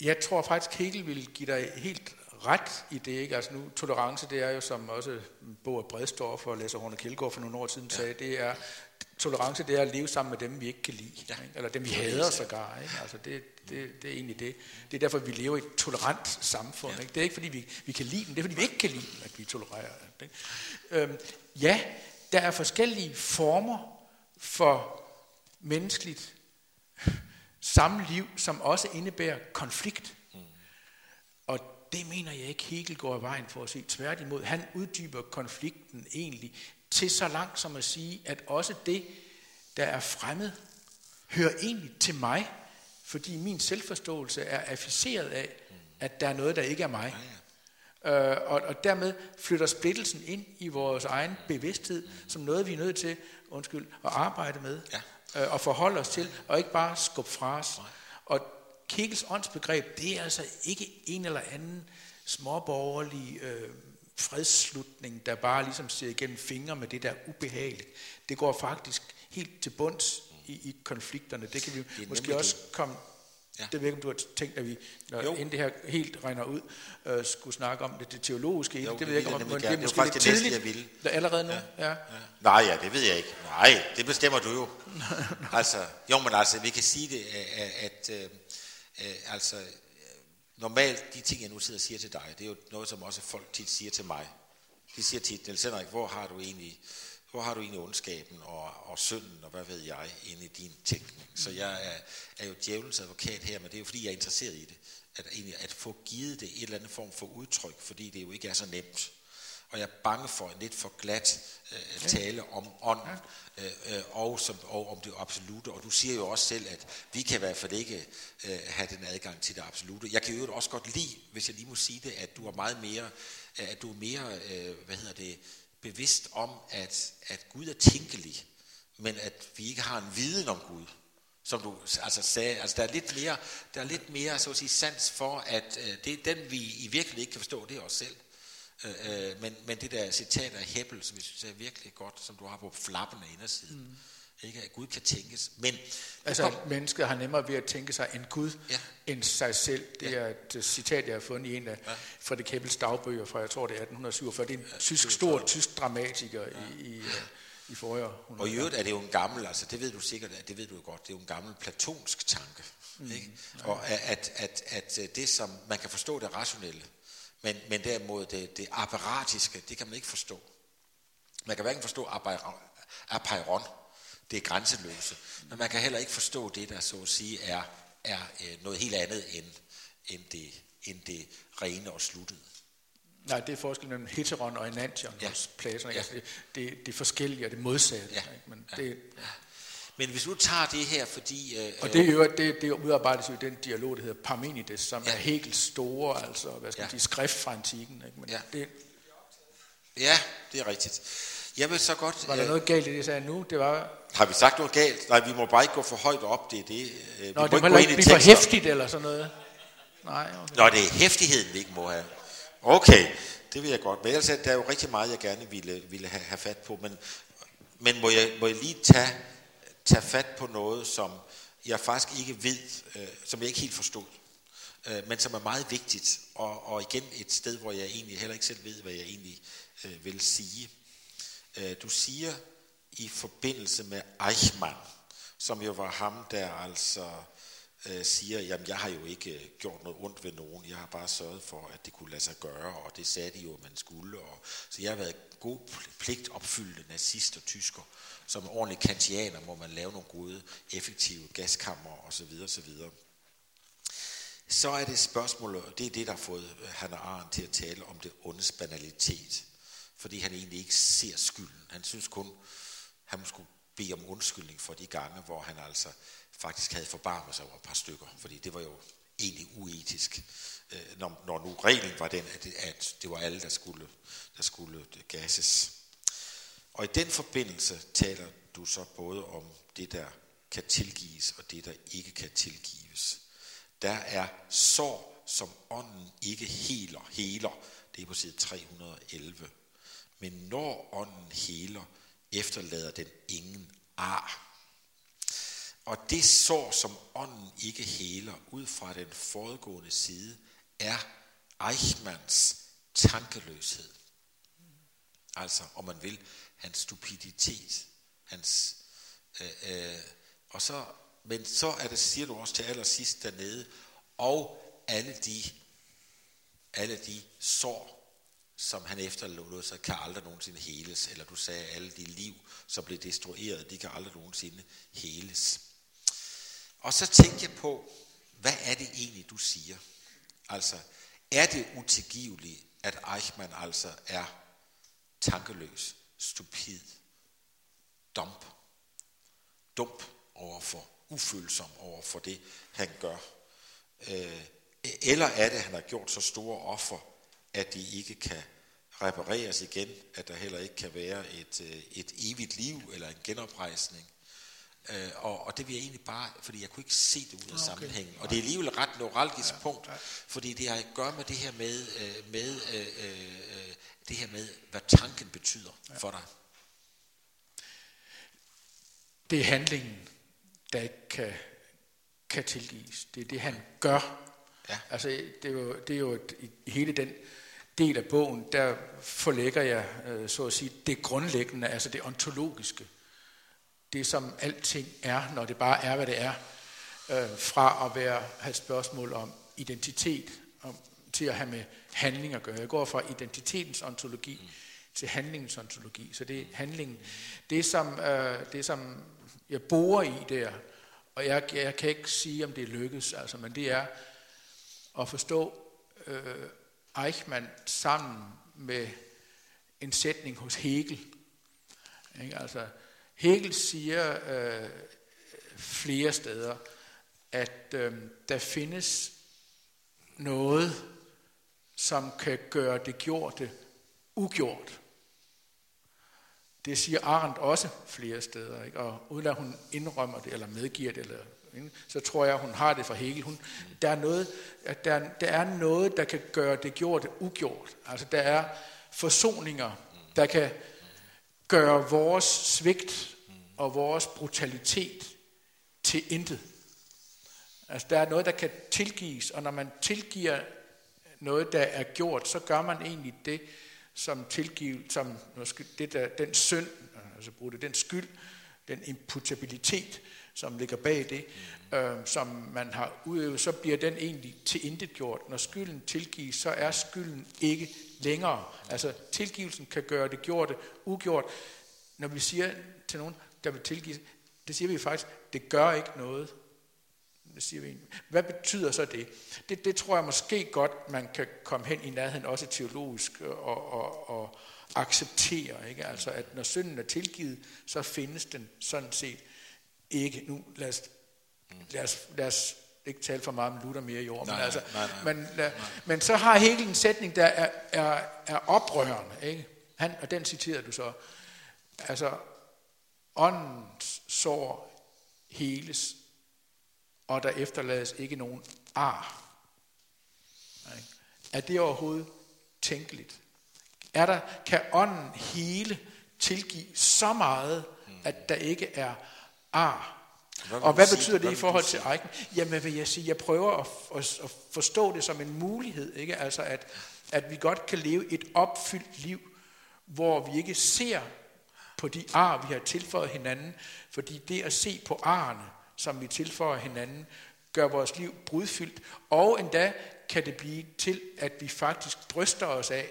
[SPEAKER 3] Jeg tror faktisk, Hegel vil give dig helt ret i det. Ikke? Altså nu, tolerance, det er jo, som også Bo Bredstorff og Lasse Horne Kjeldgaard for nogle år siden ja. sagde, det er, tolerance det er at leve sammen med dem, vi ikke kan lide. Ja. Ikke? Eller dem, vi hader sågar. Ikke? Altså det, det, det er egentlig det. Det er derfor, vi lever i et tolerant samfund. Ja. Ikke? Det er ikke, fordi vi, vi kan lide dem, det er, fordi vi ikke kan lide dem, at vi tolererer. Ikke? Øhm, ja, der er forskellige former for menneskeligt samliv, som også indebærer konflikt. Mm. Og det mener jeg ikke Hegel går i vejen for at se. Tværtimod, han uddyber konflikten egentlig til så langt som at sige, at også det, der er fremmed, hører egentlig til mig, fordi min selvforståelse er afficeret af, at der er noget, der ikke er mig. Øh, og, og dermed flytter splittelsen ind i vores egen bevidsthed, som noget, vi er nødt til undskyld, at arbejde med, ja. øh, og forholde os til, og ikke bare skubbe fra os. Og Kegels åndsbegreb, det er altså ikke en eller anden småborgerlig øh, fredsslutning, der bare ligesom ser igennem fingre med det der ubehageligt. Det går faktisk helt til bunds i, i konflikterne. Det kan vi det måske også det. komme... Ja. Det ved ikke, om du har tænkt, at vi, når jo. inden det her helt regner ud, øh, skulle snakke om det, det teologiske. Jo, det, det ved jeg ikke, om det, det er måske lidt tidligt. Jeg ville. Allerede nu? Ja. Ja.
[SPEAKER 4] Ja. Nej, ja, det ved jeg ikke. Nej, det bestemmer du jo. altså, jo, men altså, vi kan sige det, at, at, at Øh, altså, øh, normalt, de ting, jeg nu sidder og siger til dig, det er jo noget, som også folk tit siger til mig. De siger tit, Niels Henrik, hvor har du egentlig, hvor har du egentlig ondskaben og, og synden, og hvad ved jeg, inde i din tænkning. Så jeg er, er jo djævelens advokat her, men det er jo fordi, jeg er interesseret i det. At, egentlig, at få givet det et eller andet form for udtryk, fordi det jo ikke er så nemt og jeg er bange for en lidt for glat øh, tale om ånden øh, øh, og, som, og om det absolute. Og du siger jo også selv, at vi kan i hvert fald ikke øh, have den adgang til det absolute. Jeg kan jo også godt lide, hvis jeg lige må sige det, at du er meget mere, øh, at du er mere, øh, hvad hedder det, bevidst om, at, at Gud er tænkelig, men at vi ikke har en viden om Gud som du altså sagde, altså der er lidt mere, der er lidt mere så at sige, sans for, at øh, det er den, vi i virkeligheden ikke kan forstå, det er os selv. Øh, øh, men, men det der citat af Hebbel, som jeg synes er virkelig godt, som du har på flappen af indersiden, mm. ikke at Gud kan tænkes. Men
[SPEAKER 3] altså kom, mennesket har nemmere ved at tænke sig en Gud ja. end sig selv. Det ja. er et uh, citat, jeg har fundet i en af ja. Frederik Hebbels dagbøger fra, jeg tror det er 1847. Det er en ja, tysk, stor tysk dramatiker ja. i, i, uh, i forrige århundrede.
[SPEAKER 4] Og i øvrigt er det jo en gammel, altså det ved du sikkert, det ved du jo godt, det er jo en gammel platonsk tanke. Mm. Ikke? Og at, at, at, at det, som man kan forstå det rationelle, Men, men derimod det, det apparatiske, det kan man ikke forstå. Man kan hverken forstå apeiron, det er grænseløse, men man kan heller ikke forstå det, der så at sige er, er øh, noget helt andet end, end, det, end det rene og sluttede.
[SPEAKER 3] Nej, det er forskellen mellem heteron og enantion ja. hos Platon. Ja. Altså det, det, det forskellige og det modsatte. Ja. Ikke? Men, ja. det, ja.
[SPEAKER 4] Men hvis du tager det her, fordi...
[SPEAKER 3] Øh, og det, er jo, det, det udarbejdes jo i den dialog, der hedder Parmenides, som ja. er helt store, altså, hvad skal ja. man sige, skrift fra antikken. Ikke? Men
[SPEAKER 4] ja.
[SPEAKER 3] Det,
[SPEAKER 4] ja, det er rigtigt. Jeg vil så godt...
[SPEAKER 3] Var der øh, noget galt i det, jeg sagde nu? Det var...
[SPEAKER 4] Har vi sagt noget galt? Nej, vi må bare ikke gå for højt op. Det er det.
[SPEAKER 3] Øh, vi Nå, det må ikke blive for hæftigt eller sådan noget. Nej,
[SPEAKER 4] okay. Nå, det er hæftigheden, vi ikke må have. Okay, det vil jeg godt. Men ellers der er jo rigtig meget, jeg gerne ville, ville have, have fat på. Men, men må, jeg, må jeg lige tage, tage fat på noget, som jeg faktisk ikke ved, øh, som jeg ikke helt forstod, øh, men som er meget vigtigt, og, og igen et sted, hvor jeg egentlig heller ikke selv ved, hvad jeg egentlig øh, vil sige. Øh, du siger i forbindelse med Eichmann, som jo var ham, der altså øh, siger, jamen jeg har jo ikke øh, gjort noget ondt ved nogen, jeg har bare sørget for, at det kunne lade sig gøre, og det sagde de jo, at man skulle. Og, så jeg har været god pligtopfyldende nazist og tysker. Som ordentlig kantianer må man lave nogle gode, effektive gaskammer osv. osv. Så er det spørgsmålet, og det er det, der har fået øh, Hannah Arendt til at tale om det ondes banalitet. Fordi han egentlig ikke ser skylden. Han synes kun, han skulle bede om undskyldning for de gange, hvor han altså faktisk havde forbarmet sig over et par stykker, fordi det var jo egentlig uetisk, øh, når, når nu reglen var den, at det, at det var alle, der skulle, der skulle gasses. Og i den forbindelse taler du så både om det, der kan tilgives, og det, der ikke kan tilgives. Der er sår, som ånden ikke heler, heler. Det er på side 311. Men når ånden heler, efterlader den ingen ar. Og det sår, som ånden ikke heler ud fra den foregående side, er Eichmanns tankeløshed. Altså, om man vil, hans stupiditet. Hans, øh, øh, og så, men så er det, siger du også til allersidst dernede, og alle de, alle de sår, som han efterlod sig, kan aldrig nogensinde heles. Eller du sagde, alle de liv, som blev destrueret, de kan aldrig nogensinde heles. Og så tænkte jeg på, hvad er det egentlig, du siger? Altså, er det utilgiveligt, at Eichmann altså er tankeløs, stupid, dump, dump overfor, ufølsom over for det, han gør? Øh, eller er det, at han har gjort så store offer, at de ikke kan repareres igen, at der heller ikke kan være et, øh, et evigt liv eller en genoprejsning? Øh, og, og det vil jeg egentlig bare, fordi jeg kunne ikke se det ud af okay. sammenhængen. Og det er alligevel et ret neuralgisk ja, punkt, ja. fordi det har at gøre med det her med, øh, med øh, øh, det her med, hvad tanken betyder ja. for dig.
[SPEAKER 3] Det er handlingen, der ikke kan, kan tilgives. Det er det, han gør. Ja. Altså, det er jo, det er jo et, i hele den del af bogen, der forlægger jeg, øh, så at sige, det grundlæggende, altså det ontologiske det, som alting er, når det bare er, hvad det er, øh, fra at være have et spørgsmål om identitet, om, til at have med handling at gøre. Jeg går fra identitetens ontologi mm. til handlingens ontologi. Så det er handlingen. Det, som, øh, det, som jeg borer i der, og jeg, jeg kan ikke sige, om det lykkes, altså, men det er at forstå øh, Eichmann sammen med en sætning hos Hegel. Ikke? Altså, Hegel siger øh, flere steder, at øh, der findes noget, som kan gøre det gjorte ugjort. Det siger Arendt også flere steder, ikke? og uden at hun indrømmer det, eller medgiver det, eller, så tror jeg, hun har det fra Hegel. Hun, der, er noget, at der, der er noget, der kan gøre det gjorte ugjort. Altså der er forsoninger, der kan gøre vores svigt og vores brutalitet til intet. Altså der er noget, der kan tilgives, og når man tilgiver noget, der er gjort, så gør man egentlig det, som tilgivet, som det der, den synd, altså bruge det, den skyld, den imputabilitet, som ligger bag det, øh, som man har udøvet, så bliver den egentlig til intet gjort. Når skylden tilgives, så er skylden ikke længere. Altså tilgivelsen kan gøre det gjorte ugjort. Når vi siger til nogen, der vil tilgive, det siger vi faktisk, det gør ikke noget. Det siger vi. Hvad betyder så det? det? Det tror jeg måske godt, man kan komme hen i nærheden, også teologisk, og, og, og acceptere. Ikke? Altså, at når synden er tilgivet, så findes den sådan set ikke. Nu lad os, lad os, lad os ikke tale for meget om Luther mere i år, nej, men, altså, nej, nej, men, lad, nej. men så har Hegel en sætning, der er, er, er oprørende. Ikke? Han, og den citerer du så. Altså, åndens sår heles, og der efterlades ikke nogen ar. Er det overhovedet tænkeligt? Er der, kan ånden hele tilgive så meget, at der ikke er ar? Hvad og hvad betyder det i forhold til Eichen? Jamen, vil jeg sige, jeg prøver at, at, at forstå det som en mulighed, ikke? Altså, at, at vi godt kan leve et opfyldt liv, hvor vi ikke ser på de ar, vi har tilføjet hinanden, fordi det at se på arne, som vi tilføjer hinanden, gør vores liv brudfyldt, og endda kan det blive til, at vi faktisk bryster os af,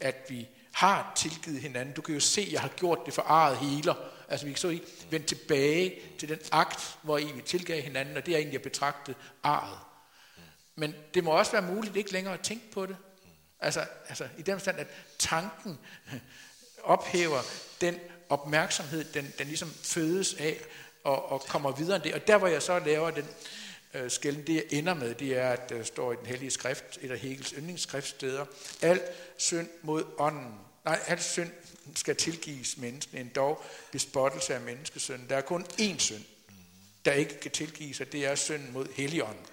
[SPEAKER 3] at vi har tilgivet hinanden. Du kan jo se, at jeg har gjort det for arret heler. Altså vi kan så ikke vende tilbage til den akt, hvor I vi tilgav hinanden, og det er egentlig at betragte arret. Men det må også være muligt ikke længere at tænke på det. Altså, altså i den stand, at tanken ophæver den opmærksomhed, den, den ligesom fødes af og, og kommer videre end det. Og der, hvor jeg så laver den øh, skælden, det jeg ender med, det er, at der står i den hellige skrift, et af Hegels yndlingsskriftsteder, al synd mod ånden, nej, al synd skal tilgives mennesken, en dog bespottelse af menneskesynden. Der er kun én synd, der ikke kan tilgives, og det er synden mod helligånden.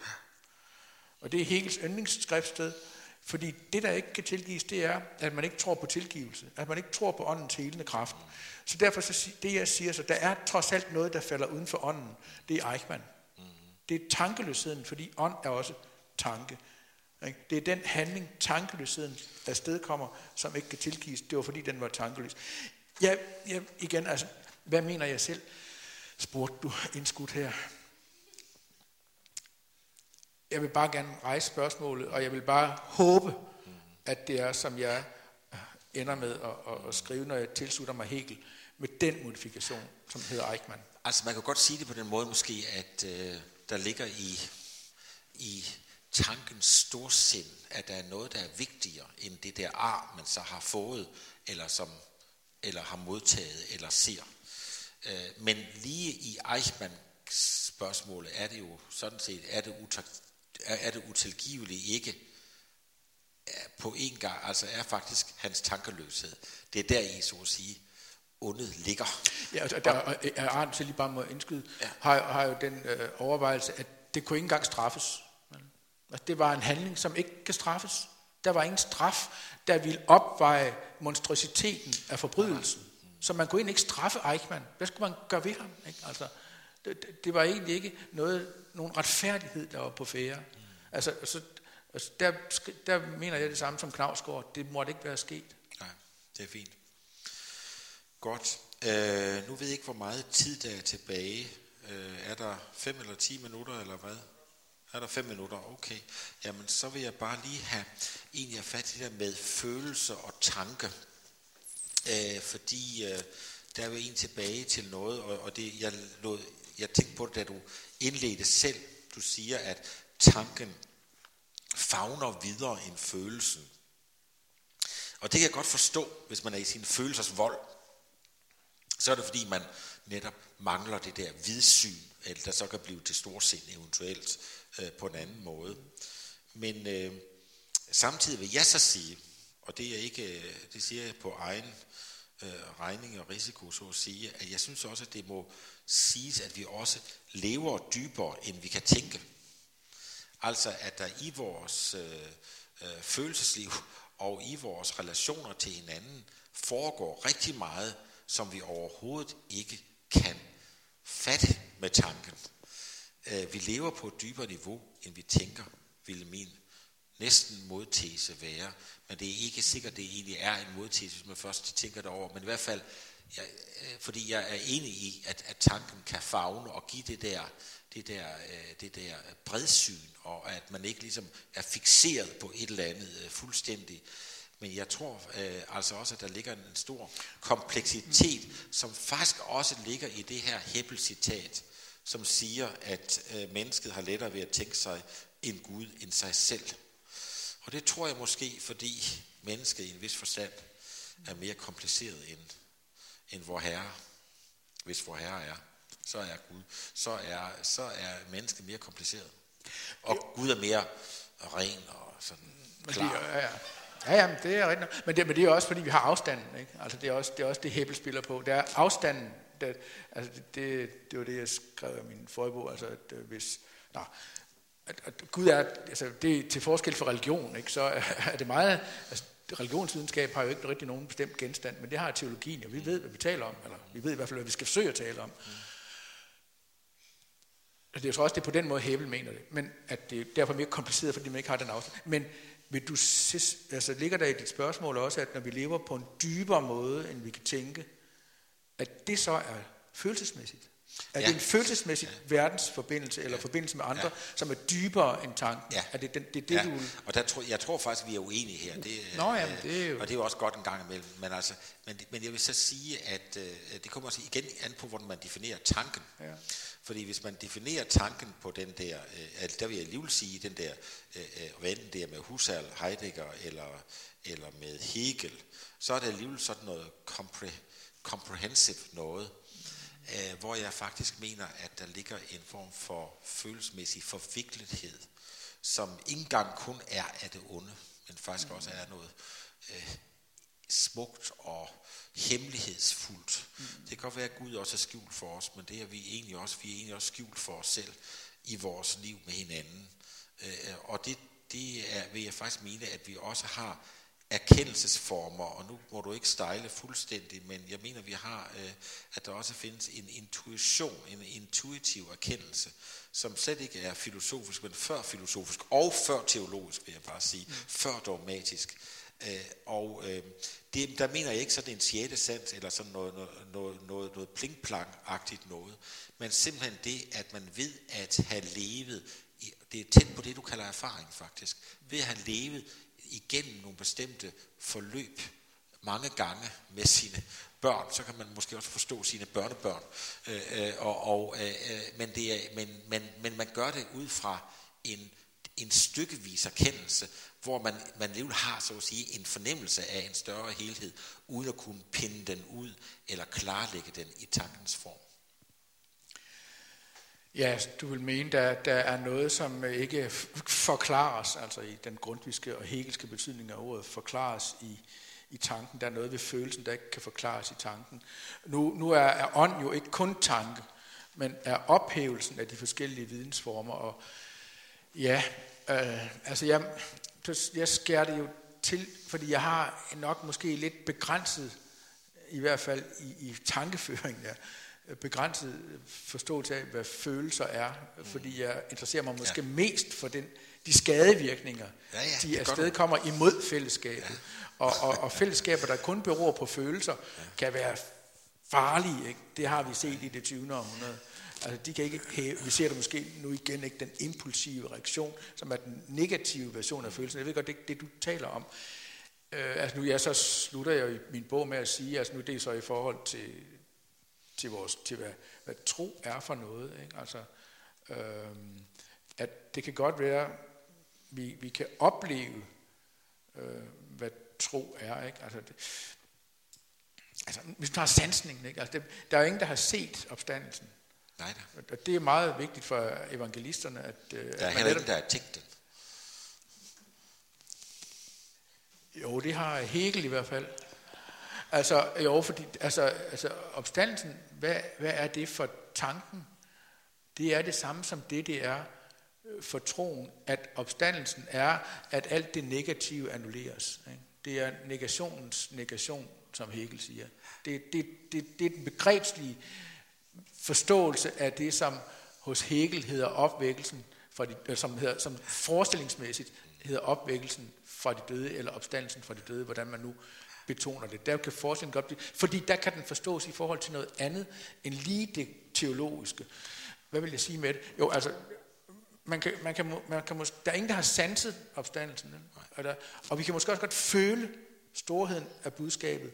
[SPEAKER 3] Og det er Hegels yndlingsskriftsted, fordi det, der ikke kan tilgives, det er, at man ikke tror på tilgivelse. At man ikke tror på åndens helende kraft. Så derfor, så, det jeg siger, så der er trods alt noget, der falder uden for ånden. Det er Eichmann. Det er tankeløsheden, fordi ånd er også tanke. Det er den handling, tankeløsheden afstedkommer, som ikke kan tilgives. Det var fordi, den var tankeløs. Ja, ja, igen, altså, hvad mener jeg selv? Spurgte du indskudt her. Jeg vil bare gerne rejse spørgsmålet, og jeg vil bare håbe, at det er, som jeg ender med at, at, at skrive, når jeg tilslutter mig Hegel, med den modifikation, som hedder Eichmann.
[SPEAKER 4] Altså man kan godt sige det på den måde måske, at øh, der ligger i, i tankens storsind, at der er noget, der er vigtigere end det der ar, man så har fået, eller, som, eller har modtaget, eller ser. Øh, men lige i Eichmanns spørgsmålet er det jo sådan set, er det, utag, er, er det utilgiveligt ikke øh, på en gang, altså er faktisk hans tankeløshed. Det er der i, så at sige, ondet ligger.
[SPEAKER 3] Ja, og der er Arne, til lige bare må indskyde, ja. har, har jo den øh, overvejelse, at det kunne ikke engang straffes. At det var en handling, som ikke kan straffes. Der var ingen straf, der ville opveje monstrositeten af forbrydelsen. Så man kunne egentlig ikke straffe Eichmann. Hvad skulle man gøre ved ham? Ikke? Altså, det, det var egentlig ikke noget, nogen retfærdighed, der var på fære. Mm. Altså, altså, altså der, der mener jeg det samme som Knavsgaard. Det måtte ikke være sket.
[SPEAKER 4] Nej, det er fint. Godt. Øh, nu ved jeg ikke, hvor meget tid der er tilbage. Øh, er der 5 eller 10 minutter, eller hvad? Er der 5 minutter? Okay. Jamen, så vil jeg bare lige have egentlig fat i det med følelse og tanke. Øh, fordi øh, der er jo en tilbage til noget, og, og det, jeg, lod, jeg tænkte på det, da du indledte selv. Du siger, at tanken fagner videre end følelsen. Og det kan jeg godt forstå, hvis man er i sin følelsers vold så er det fordi, man netop mangler det der vidsyn, eller der så kan blive til storsind eventuelt øh, på en anden måde. Men øh, samtidig vil jeg så sige, og det er ikke, øh, det siger jeg på egen øh, regning og risiko, så at sige, at jeg synes også, at det må siges, at vi også lever dybere, end vi kan tænke. Altså, at der i vores øh, øh, følelsesliv og i vores relationer til hinanden foregår rigtig meget, som vi overhovedet ikke kan fatte med tanken. Øh, vi lever på et dybere niveau, end vi tænker, ville min næsten modtese være, men det er ikke sikkert, det egentlig er en modtese, hvis man først tænker det over. Men i hvert fald, jeg, øh, fordi jeg er enig i, at, at tanken kan fagne og give det der, det der, øh, det der bredsyn, og at man ikke ligesom er fixeret på et eller andet fuldstændig. Men jeg tror øh, altså også, at der ligger en stor kompleksitet, som faktisk også ligger i det her Hebbel-citat, som siger, at øh, mennesket har lettere ved at tænke sig en Gud end sig selv. Og det tror jeg måske, fordi mennesket i en vis forstand er mere kompliceret end, end vor Herre. Hvis vor Herre er, så er Gud. Så er, så er mennesket mere kompliceret. Og jo. Gud er mere ren og sådan klar.
[SPEAKER 3] Ja, ja. Ja, jamen, det er rigtigt. Men det, men det er også, fordi vi har afstanden. Ikke? Altså, det, er også, det er også det, Hebel spiller på. Det er afstanden. Det, altså, det, det, var det, jeg skrev i min forrige Altså, at, øh, hvis, nå, at, at Gud er, altså, det er til forskel for religion, ikke? så er det meget, altså, religionsvidenskab har jo ikke rigtig nogen bestemt genstand, men det har teologien, og vi ved, hvad vi taler om, eller vi ved i hvert fald, hvad vi skal forsøge at tale om. Mm. Det er jo så også det på den måde, Hebel mener det, men at det er derfor mere kompliceret, fordi man ikke har den afstand. Men vil du, altså ligger der i dit spørgsmål også, at når vi lever på en dybere måde, end vi kan tænke, at det så er følelsesmæssigt? Er ja. det en følelsesmæssig ja. verdensforbindelse, eller ja. forbindelse med andre, ja. som er dybere end tanken?
[SPEAKER 4] Ja.
[SPEAKER 3] Er det det, det, det
[SPEAKER 4] ja.
[SPEAKER 3] du...
[SPEAKER 4] Og der tror, jeg tror faktisk, vi er uenige her. Det,
[SPEAKER 3] Nå, jamen, det er jo...
[SPEAKER 4] Og det er jo også godt en gang imellem. Men, altså, men, men jeg vil så sige, at øh, det kommer også igen an på, hvordan man definerer tanken. Ja. Fordi hvis man definerer tanken på den der, øh, altså der vil jeg alligevel sige, den der, øh, øh, hvad enten det er med Husserl, Heidegger eller, eller med Hegel, så er det alligevel sådan noget compre, comprehensive noget, øh, hvor jeg faktisk mener, at der ligger en form for følelsesmæssig forviklethed, som ikke engang kun er af det onde, men faktisk også er noget øh, smukt og hemmelighedsfuldt. Mm. Det kan godt være, at Gud også er skjult for os, men det er vi egentlig også. Vi er egentlig også skjult for os selv i vores liv med hinanden. Øh, og det, det er, vil jeg faktisk mene, at vi også har erkendelsesformer, og nu må du ikke stejle fuldstændig, men jeg mener, vi har, øh, at der også findes en intuition, en intuitiv erkendelse, som slet ikke er filosofisk, men før filosofisk, og før teologisk, vil jeg bare sige, mm. før dogmatisk. Øh, og øh, det, der mener jeg ikke sådan en sjette sans, eller sådan noget, noget, noget, noget, plingplang-agtigt noget, men simpelthen det, at man ved at have levet, det er tæt på det, du kalder erfaring faktisk, ved at have levet igennem nogle bestemte forløb mange gange med sine børn, så kan man måske også forstå sine børnebørn. Øh, øh, og, og, øh, øh men, det er, men, men, men man gør det ud fra en, en stykkevis erkendelse, hvor man, man alligevel har, så at sige, en fornemmelse af en større helhed, uden at kunne pinde den ud eller klarlægge den i tankens form.
[SPEAKER 3] Ja, du vil mene, der, der er noget, som øh, ikke forklares, altså i den grundviske og hegelske betydning af ordet, forklares i, i tanken. Der er noget ved følelsen, der ikke kan forklares i tanken. Nu, nu er, er ånd jo ikke kun tanke, men er ophævelsen af de forskellige vidensformer. Og ja, øh, altså jeg, jeg skærer det jo til, fordi jeg har nok måske lidt begrænset, i hvert fald i, i tankeføringen, ja, begrænset forståelse af, hvad følelser er, fordi jeg interesserer mig måske ja. mest for den, de skadevirkninger, ja, ja, de afsted kommer imod fællesskabet. Ja. Og, og, og fællesskaber, der kun beror på følelser, ja. kan være farlige. Ikke? Det har vi set i det 20. århundrede. Altså, de kan ikke hæve, vi ser det måske nu igen, ikke den impulsive reaktion, som er den negative version af følelsen. Jeg ved godt, det er det, du taler om. Øh, altså nu, jeg så slutter jeg i min bog med at sige, altså nu det er så i forhold til, til, vores, til hvad, hvad tro er for noget. Ikke? Altså, øh, at det kan godt være, vi, vi kan opleve, øh, hvad tro er. Ikke? Altså, det, altså, hvis du har sansningen, ikke? Altså, det, der er jo ingen, der har set opstandelsen.
[SPEAKER 4] Nej
[SPEAKER 3] da. Og det er meget vigtigt for evangelisterne, at... Øh,
[SPEAKER 4] der er heller ikke, der er tænkt det.
[SPEAKER 3] Jo, det har Hegel i hvert fald. Altså, jo, fordi altså, altså opstandelsen, hvad, hvad er det for tanken? Det er det samme som det, det er øh, for troen, at opstandelsen er, at alt det negative annulleres. Ikke? Det er negationens negation, som Hegel siger. Det, det, det, det er den begrebslige forståelse af det, som hos Hegel hedder opvækkelsen fra de, øh, som, hedder, som forestillingsmæssigt hedder opvækkelsen fra de døde, eller opstandelsen fra de døde, hvordan man nu betoner det. Der kan forestillingen godt blive, fordi der kan den forstås i forhold til noget andet end lige det teologiske. Hvad vil jeg sige med det? Jo, altså, man kan, man kan, man kan mås- der er ingen, der har sanset opstandelsen. Eller, og vi kan måske også godt føle storheden af budskabet.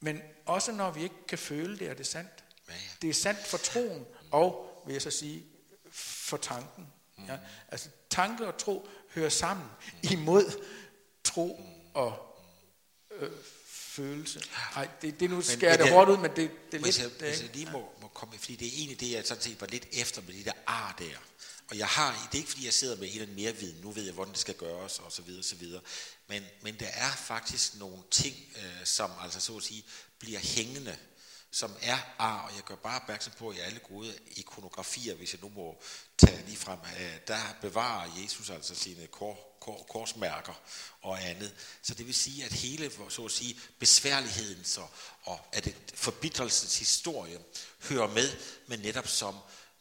[SPEAKER 3] Men også når vi ikke kan føle det, er det sandt.
[SPEAKER 4] Ja, ja.
[SPEAKER 3] Det er sandt for troen, og vil jeg så sige, for tanken. Ja? Altså tanke og tro hører sammen imod tro og øh, følelse. Nej, det, det nu skærer
[SPEAKER 4] men
[SPEAKER 3] det hårdt ud, men det, det er
[SPEAKER 4] Hvis
[SPEAKER 3] lidt...
[SPEAKER 4] jeg,
[SPEAKER 3] det
[SPEAKER 4] hvis jeg lige må, må komme, fordi det er egentlig det, jeg sådan set var lidt efter med de der ar der. Og jeg har, det er ikke fordi, jeg sidder med eller andet mere viden, nu ved jeg, hvordan det skal gøres, og så videre, så videre. Men, men der er faktisk nogle ting, øh, som altså så at sige, bliver hængende, som er ar, og jeg gør bare opmærksom på, at i alle gode ikonografier, hvis jeg nu må tage lige frem, øh, der bevarer Jesus altså sine kor, korsmærker og andet. Så det vil sige, at hele, så at sige, besværligheden og, og at det, forbitrelsens historie hører med, men netop som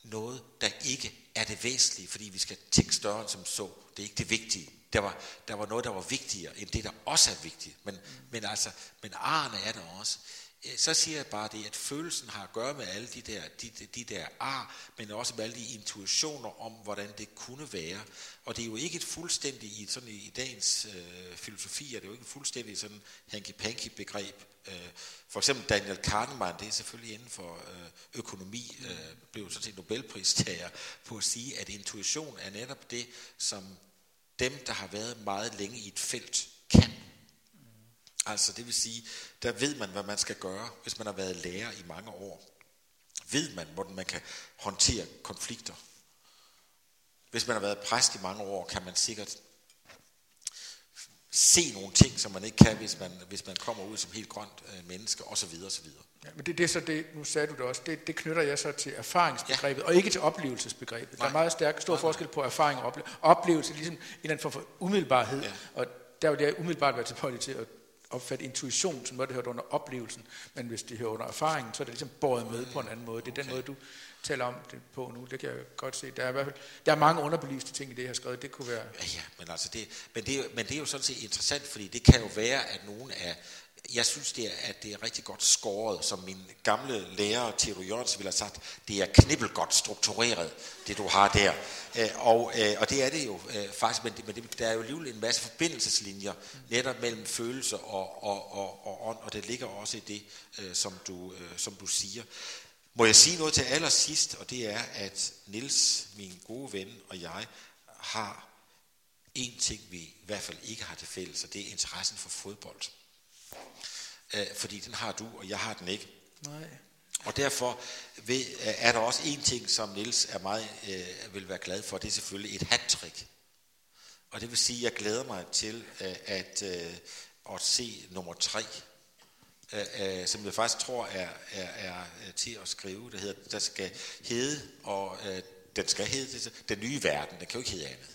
[SPEAKER 4] noget, der ikke er det væsentlige, fordi vi skal tænke større end som så. Det er ikke det vigtige. Der var, der var noget, der var vigtigere, end det, der også er vigtigt. Men, men altså, men arne er der også. Så siger jeg bare det, at følelsen har at gøre med alle de der, de, de, der ar, men også med alle de intuitioner om, hvordan det kunne være. Og det er jo ikke et fuldstændigt, i, sådan i, dagens øh, filosofi, er det jo ikke et fuldstændigt sådan hanky-panky begreb. Øh, for eksempel Daniel Kahneman, det er selvfølgelig inden for øh, økonomi, øh, blev sådan set Nobelpristager på at sige, at intuition er netop det, som dem, der har været meget længe i et felt. Altså det vil sige, der ved man, hvad man skal gøre, hvis man har været lærer i mange år. Ved man, hvordan man kan håndtere konflikter. Hvis man har været præst i mange år, kan man sikkert se nogle ting, som man ikke kan, hvis man, hvis man kommer ud som helt grønt øh, menneske, osv. osv.
[SPEAKER 3] Ja, men det, det er så det, nu sagde du det også, det, det knytter jeg så til erfaringsbegrebet, ja. og ikke til oplevelsesbegrebet. Nej. Der er
[SPEAKER 4] Nej.
[SPEAKER 3] meget stærk, stor forskel på erfaring og oplevelse. Oplevelse er ligesom en eller anden form for umiddelbarhed. Ja. og der vil jeg umiddelbart være tilbøjelig til at opfatte intuition som noget, der hører under oplevelsen, men hvis det hører under erfaringen, så er det ligesom båret med på en anden måde. Det er den måde, du taler om det på nu, det kan jeg godt se. Der er i hvert fald der er mange underbelyste ting i det, jeg har skrevet. Det kunne være...
[SPEAKER 4] Ja, ja, men altså det, men det, men det er jo sådan set interessant, fordi det kan jo være, at nogen af, jeg synes, det er, at det er rigtig godt skåret, som min gamle lærer, Thierry Jørgensen, ville have sagt, det er knibbelgodt struktureret, det du har der. Øh, og, øh, og det er det jo øh, faktisk, men, det, men det, der er jo alligevel en masse forbindelseslinjer netop mellem følelse og, og, og, og ånd, og det ligger også i det, som, du, som du siger. Må jeg sige noget til allersidst, og det er, at Nils, min gode ven og jeg, har en ting, vi i hvert fald ikke har til fælles, og det er interessen for fodbold. Øh, fordi den har du, og jeg har den ikke.
[SPEAKER 3] Nej.
[SPEAKER 4] Og derfor ved, er der også en ting, som Nils er meget, øh, vil være glad for, det er selvfølgelig et hat-trick. Og det vil sige, at jeg glæder mig til øh, at, øh, at se nummer tre, øh, øh, som jeg faktisk tror er, er, er øh, til at skrive. Der, hedder, der skal hedde, og øh, den skal hedde Den nye verden. Den kan jo ikke hedde andet.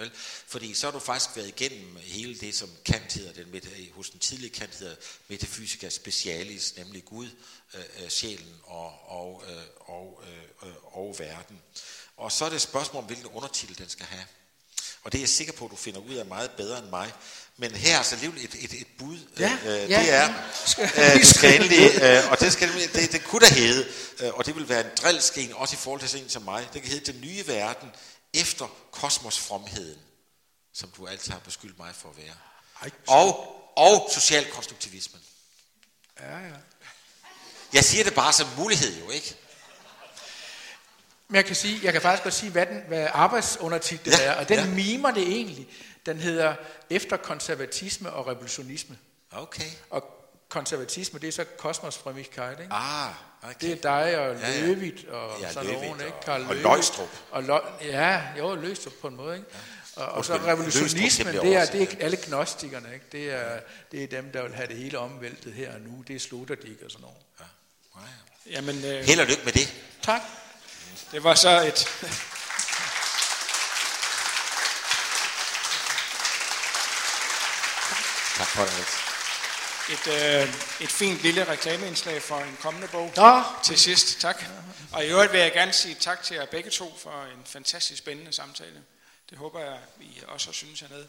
[SPEAKER 4] Vel? Fordi så har du faktisk været igennem hele det, som Kant hedder, den meta, hos den tidlige Kant hedder metafysika specialis, nemlig Gud, øh, øh, sjælen og, og, øh, og, øh, øh, og verden. Og så er det et spørgsmål om, hvilken undertitel den skal have. Og det er jeg sikker på, at du finder ud af meget bedre end mig. Men her er altså alligevel et, et, et bud.
[SPEAKER 3] Ja,
[SPEAKER 4] øh,
[SPEAKER 3] ja.
[SPEAKER 4] det er,
[SPEAKER 3] Skal
[SPEAKER 4] øh, du skal endelig, øh, og det, skal, det, det kunne da hedde, øh, og det vil være en drillsken, også i forhold til sådan en som mig, det kan hedde Den nye verden efter kosmosfromheden, som du altid har beskyldt mig for at være.
[SPEAKER 3] Ej,
[SPEAKER 4] Og, og social konstruktivismen.
[SPEAKER 3] Ja, ja.
[SPEAKER 4] Jeg siger det bare som mulighed jo, ikke?
[SPEAKER 3] Men jeg kan, sige, jeg kan faktisk godt sige, hvad, den, hvad arbejdsundertitlen
[SPEAKER 4] Ja,
[SPEAKER 3] er, og den
[SPEAKER 4] ja.
[SPEAKER 3] mimer det egentlig. Den hedder Efter konservatisme og revolutionisme.
[SPEAKER 4] Okay.
[SPEAKER 3] Og konservatisme, det er så kosmosfremikkeit, ikke?
[SPEAKER 4] Ah, okay.
[SPEAKER 3] Det er dig og
[SPEAKER 4] Ja, ja.
[SPEAKER 3] Løvit og
[SPEAKER 4] Ja,
[SPEAKER 3] sådan
[SPEAKER 4] Løvit
[SPEAKER 3] nogen, ikke?
[SPEAKER 4] og-
[SPEAKER 3] Karl
[SPEAKER 4] og
[SPEAKER 3] Løvit.
[SPEAKER 4] Løgstrup.
[SPEAKER 3] Og Lø, ja, jo, Løgstrup på en måde, ikke? Og, og så revolutionismen, det er, det er
[SPEAKER 4] ja.
[SPEAKER 3] alle gnostikerne, ikke? Det er, det er dem, der vil have det hele omvæltet her og nu. Det er Sloterdijk og sådan noget.
[SPEAKER 4] Ja. Ja, ja.
[SPEAKER 5] Jamen, øh,
[SPEAKER 4] Held og lykke med det.
[SPEAKER 3] Tak.
[SPEAKER 5] det var så et...
[SPEAKER 4] Tak for det, Niels.
[SPEAKER 5] Et, øh, et fint lille reklameindslag for en kommende bog
[SPEAKER 3] Nå,
[SPEAKER 5] til sidst. Tak. Og i øvrigt vil jeg gerne sige tak til jer begge to for en fantastisk spændende samtale. Det håber jeg, I også har synes hernede.